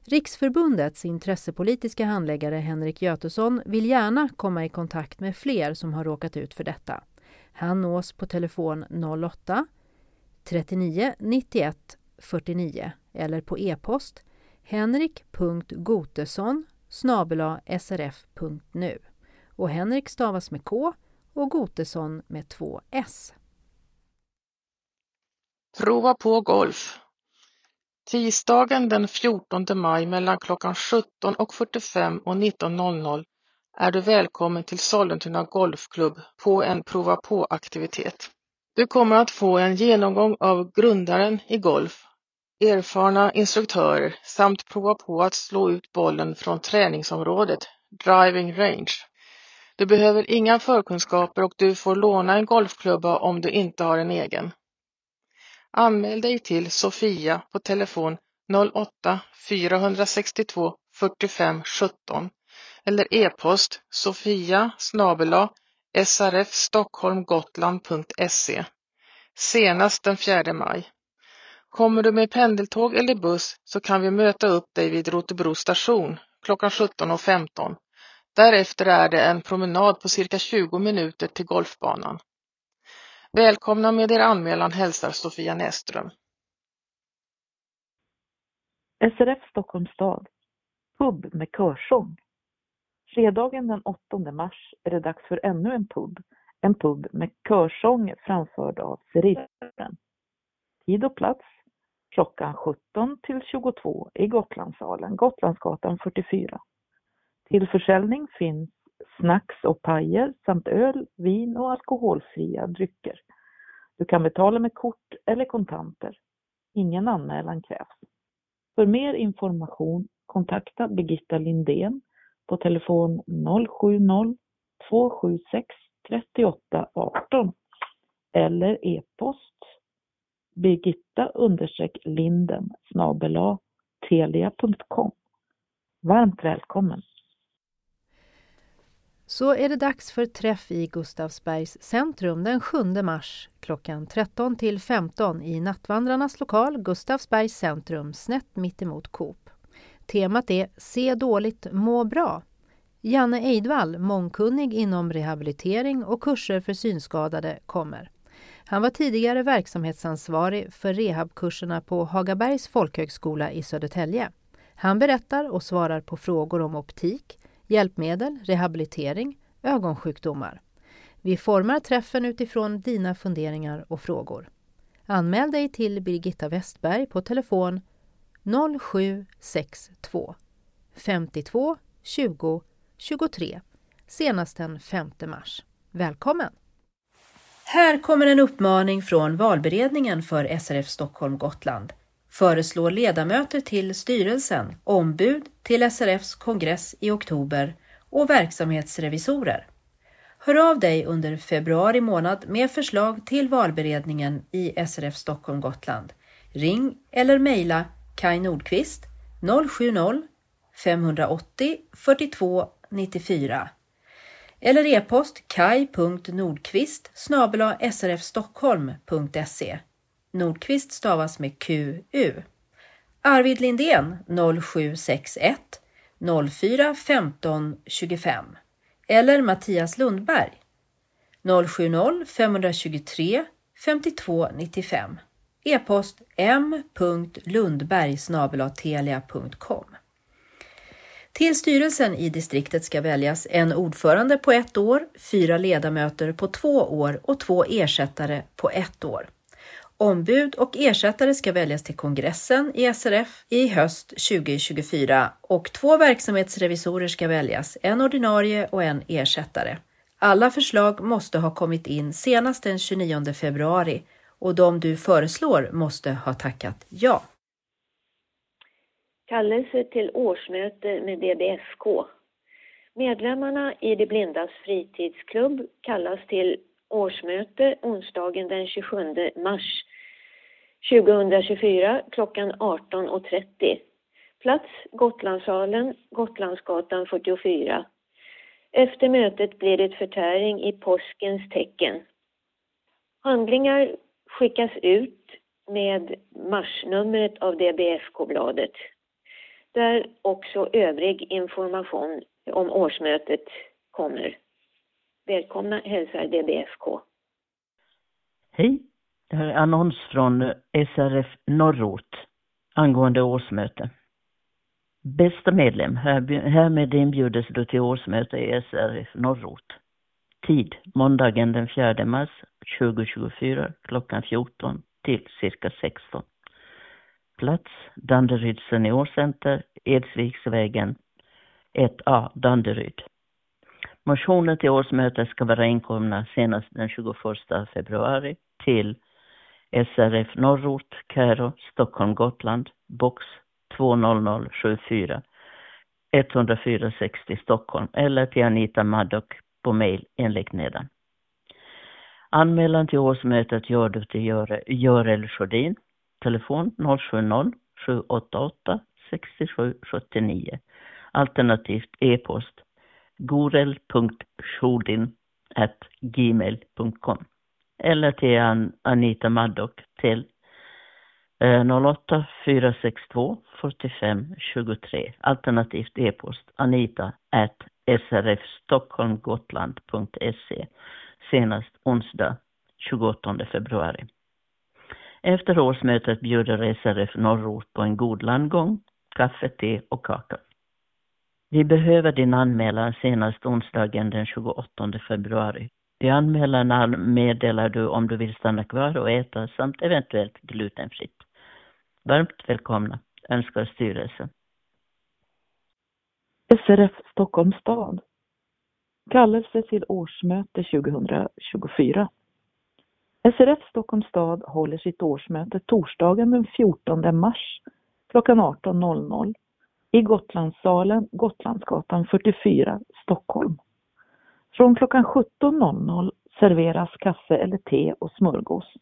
Riksförbundets intressepolitiska handläggare Henrik Götesson vill gärna komma i kontakt med fler som har råkat ut för detta. Han nås på telefon 08 39 91 49 eller på e-post henrik.gotesson srf.nu och Henrik stavas med K och Gotesson med två S. Prova på golf. Tisdagen den 14 maj mellan klockan 17.45 och 19.00 är du välkommen till Sollentuna Golfklubb på en prova på-aktivitet. Du kommer att få en genomgång av grundaren i golf, erfarna instruktörer samt prova på att slå ut bollen från träningsområdet, driving range. Du behöver inga förkunskaper och du får låna en golfklubba om du inte har en egen. Anmäl dig till Sofia på telefon 08 462 45 17 eller e-post sofia snabela srfstockholmgotland.se senast den 4 maj. Kommer du med pendeltåg eller buss så kan vi möta upp dig vid Rotebro station klockan 17.15. Därefter är det en promenad på cirka 20 minuter till golfbanan. Välkomna med er anmälan hälsar Sofia Näsström. SRF Stockholms stad. Pub med körsång. Fredagen den 8 mars är det dags för ännu en pub. En pub med körsång framförd av Cerillen. Tid och plats klockan 17 till 22 i Gotlandssalen, Gotlandsgatan 44. Till försäljning finns snacks och pajer samt öl, vin och alkoholfria drycker. Du kan betala med kort eller kontanter. Ingen anmälan krävs. För mer information kontakta Birgitta Lindén på telefon 070 276 38 18 eller e-post birgitta linden snabela telia.com. Varmt välkommen! Så är det dags för träff i Gustavsbergs centrum den 7 mars klockan 13 till 15 i Nattvandrarnas lokal Gustavsbergs centrum snett mittemot Coop. Temat är Se dåligt, må bra. Janne Eidvall, mångkunnig inom rehabilitering och kurser för synskadade, kommer. Han var tidigare verksamhetsansvarig för rehabkurserna på Hagabergs folkhögskola i Södertälje. Han berättar och svarar på frågor om optik, hjälpmedel, rehabilitering, ögonsjukdomar. Vi formar träffen utifrån dina funderingar och frågor. Anmäl dig till Birgitta Westberg på telefon 0762 52 20 23 senast den 5 mars. Välkommen! Här kommer en uppmaning från valberedningen för SRF Stockholm Gotland. Föreslår ledamöter till styrelsen, ombud till SRFs kongress i oktober och verksamhetsrevisorer. Hör av dig under februari månad med förslag till valberedningen i SRF Stockholm Gotland. Ring eller mejla Kai Nordqvist 070 580 42 94 eller e-post kaj.nordqvist srfstockholm.se Nordqvist stavas med QU. Arvid Lindén 0761 04 15 25 eller Mattias Lundberg 070 523 52 95 e-post m.lundberg telia.com till styrelsen i distriktet ska väljas en ordförande på ett år, fyra ledamöter på två år och två ersättare på ett år. Ombud och ersättare ska väljas till kongressen i SRF i höst 2024 och två verksamhetsrevisorer ska väljas, en ordinarie och en ersättare. Alla förslag måste ha kommit in senast den 29 februari och de du föreslår måste ha tackat ja. Kallelse till årsmöte med DBFK. Medlemmarna i De blindas fritidsklubb kallas till årsmöte onsdagen den 27 mars 2024 klockan 18.30. Plats Gotlandssalen, Gotlandsgatan 44. Efter mötet blir det förtäring i påskens tecken. Handlingar skickas ut med marsnumret av DBFK-bladet där också övrig information om årsmötet kommer. Välkomna hälsar DBFK. Hej, annons från SRF Norrort angående årsmöte. Bästa medlem, härmed inbjudes du till årsmöte i SRF Norrort. Tid, måndagen den 4 mars 2024 klockan 14 till cirka 16. Plats, Danderyd seniorcenter, Edsviksvägen 1A, Danderyd. Motioner till årsmötet ska vara inkomna senast den 21 februari till SRF Norrort, Kärå, Stockholm, Gotland, box 20074 10460 Stockholm eller till Anita Maddock på mail enligt nedan. Anmälan till årsmötet gör du till Görel Sjödin, telefon 070-788-6779, alternativt e-post gorel.shodin.gmail.com eller till An Anita Maddock till 08 462 45 23 alternativt e-post anita at srfstockholmgotland.se senast onsdag 28 februari. Efter årsmötet bjuder SRF Norrort på en god landgång, kaffe, te och kaka. Vi behöver din anmälan senast onsdagen den 28 februari. I anmälan meddelar du om du vill stanna kvar och äta samt eventuellt glutenfritt. Varmt välkomna, önskar styrelsen. SRF Stockholms stad. Kallelse till årsmöte 2024. SRF Stockholms stad håller sitt årsmöte torsdagen den 14 mars klockan 18.00 i Gotlandssalen, Gotlandsgatan 44, Stockholm. Från klockan 17.00 serveras kaffe eller te och smörgås.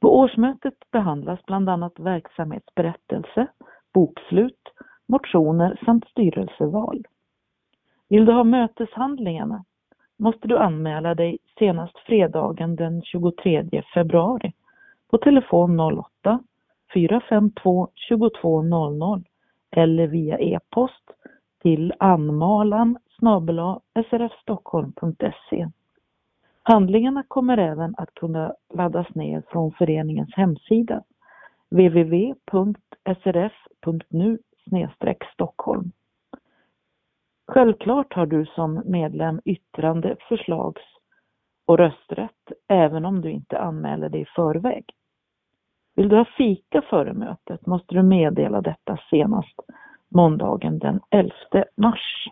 På årsmötet behandlas bland annat verksamhetsberättelse, bokslut, motioner samt styrelseval. Vill du ha möteshandlingarna måste du anmäla dig senast fredagen den 23 februari på telefon 08 452 2200 eller via e-post till anmalan snabel srfstockholm.se. Handlingarna kommer även att kunna laddas ner från föreningens hemsida www.srf.nu Stockholm. Självklart har du som medlem yttrande, förslags och rösträtt även om du inte anmäler dig i förväg. Vill du ha fika före mötet måste du meddela detta senast måndagen den 11 mars.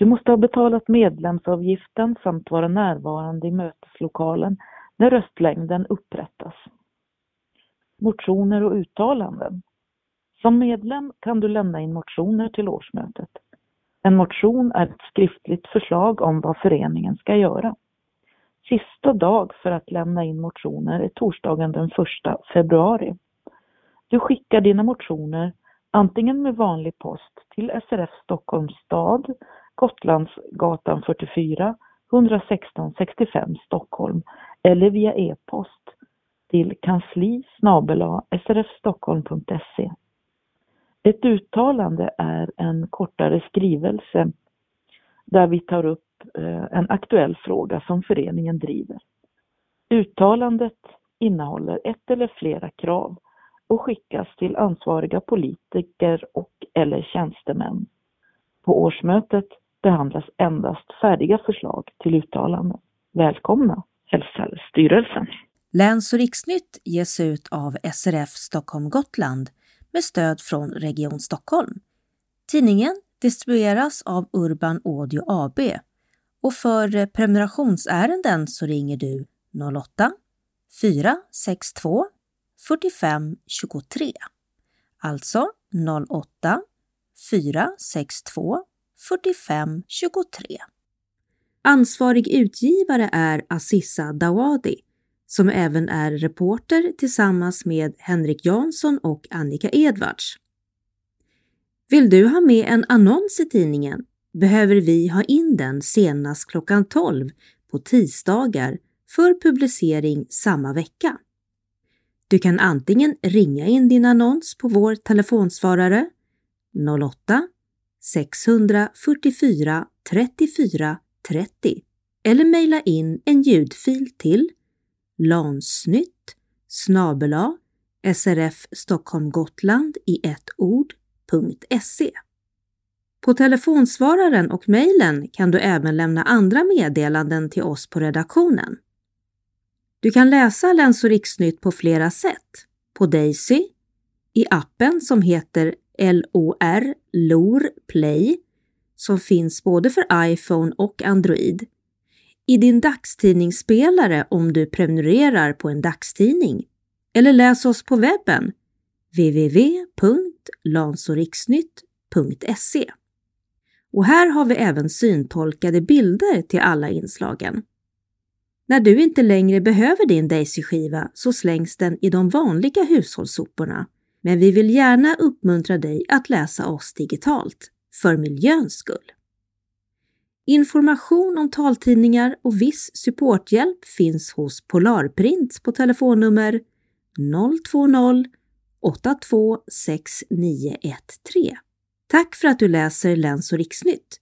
Du måste ha betalat medlemsavgiften samt vara närvarande i möteslokalen när röstlängden upprättas. Motioner och uttalanden. Som medlem kan du lämna in motioner till årsmötet. En motion är ett skriftligt förslag om vad föreningen ska göra. Sista dag för att lämna in motioner är torsdagen den 1 februari. Du skickar dina motioner antingen med vanlig post till SRF Stockholms stad, Gotlandsgatan 44, 116 65 Stockholm eller via e-post till kansli srfstockholm.se. Ett uttalande är en kortare skrivelse där vi tar upp eh, en aktuell fråga som föreningen driver. Uttalandet innehåller ett eller flera krav och skickas till ansvariga politiker och eller tjänstemän. På årsmötet behandlas endast färdiga förslag till uttalanden. Välkomna, hälsar styrelsen. Läns och riksnytt ges ut av SRF Stockholm Gotland med stöd från Region Stockholm. Tidningen distribueras av Urban Audio AB och för prenumerationsärenden så ringer du 08 462 45 23. Alltså 08 462 45 23. Ansvarig utgivare är Assissa Dawadi som även är reporter tillsammans med Henrik Jansson och Annika Edvards. Vill du ha med en annons i tidningen behöver vi ha in den senast klockan 12 på tisdagar för publicering samma vecka. Du kan antingen ringa in din annons på vår telefonsvarare 08 644 34 30 eller mejla in en ljudfil till lansnytt snabela srf Stockholm Gotland i ett ord.se. På telefonsvararen och mejlen kan du även lämna andra meddelanden till oss på redaktionen. Du kan läsa Läns och riksnytt på flera sätt. På Daisy, i appen som heter LOR, LOR Play, som finns både för iPhone och Android. I din dagstidningsspelare om du prenumererar på en dagstidning. Eller läs oss på webben www.lansoriksnytt.se. Och här har vi även syntolkade bilder till alla inslagen. När du inte längre behöver din Daisy-skiva så slängs den i de vanliga hushållssoporna. Men vi vill gärna uppmuntra dig att läsa oss digitalt, för miljöns skull. Information om taltidningar och viss supporthjälp finns hos Polarprint på telefonnummer 020 826913. Tack för att du läser Läns och riksnytt!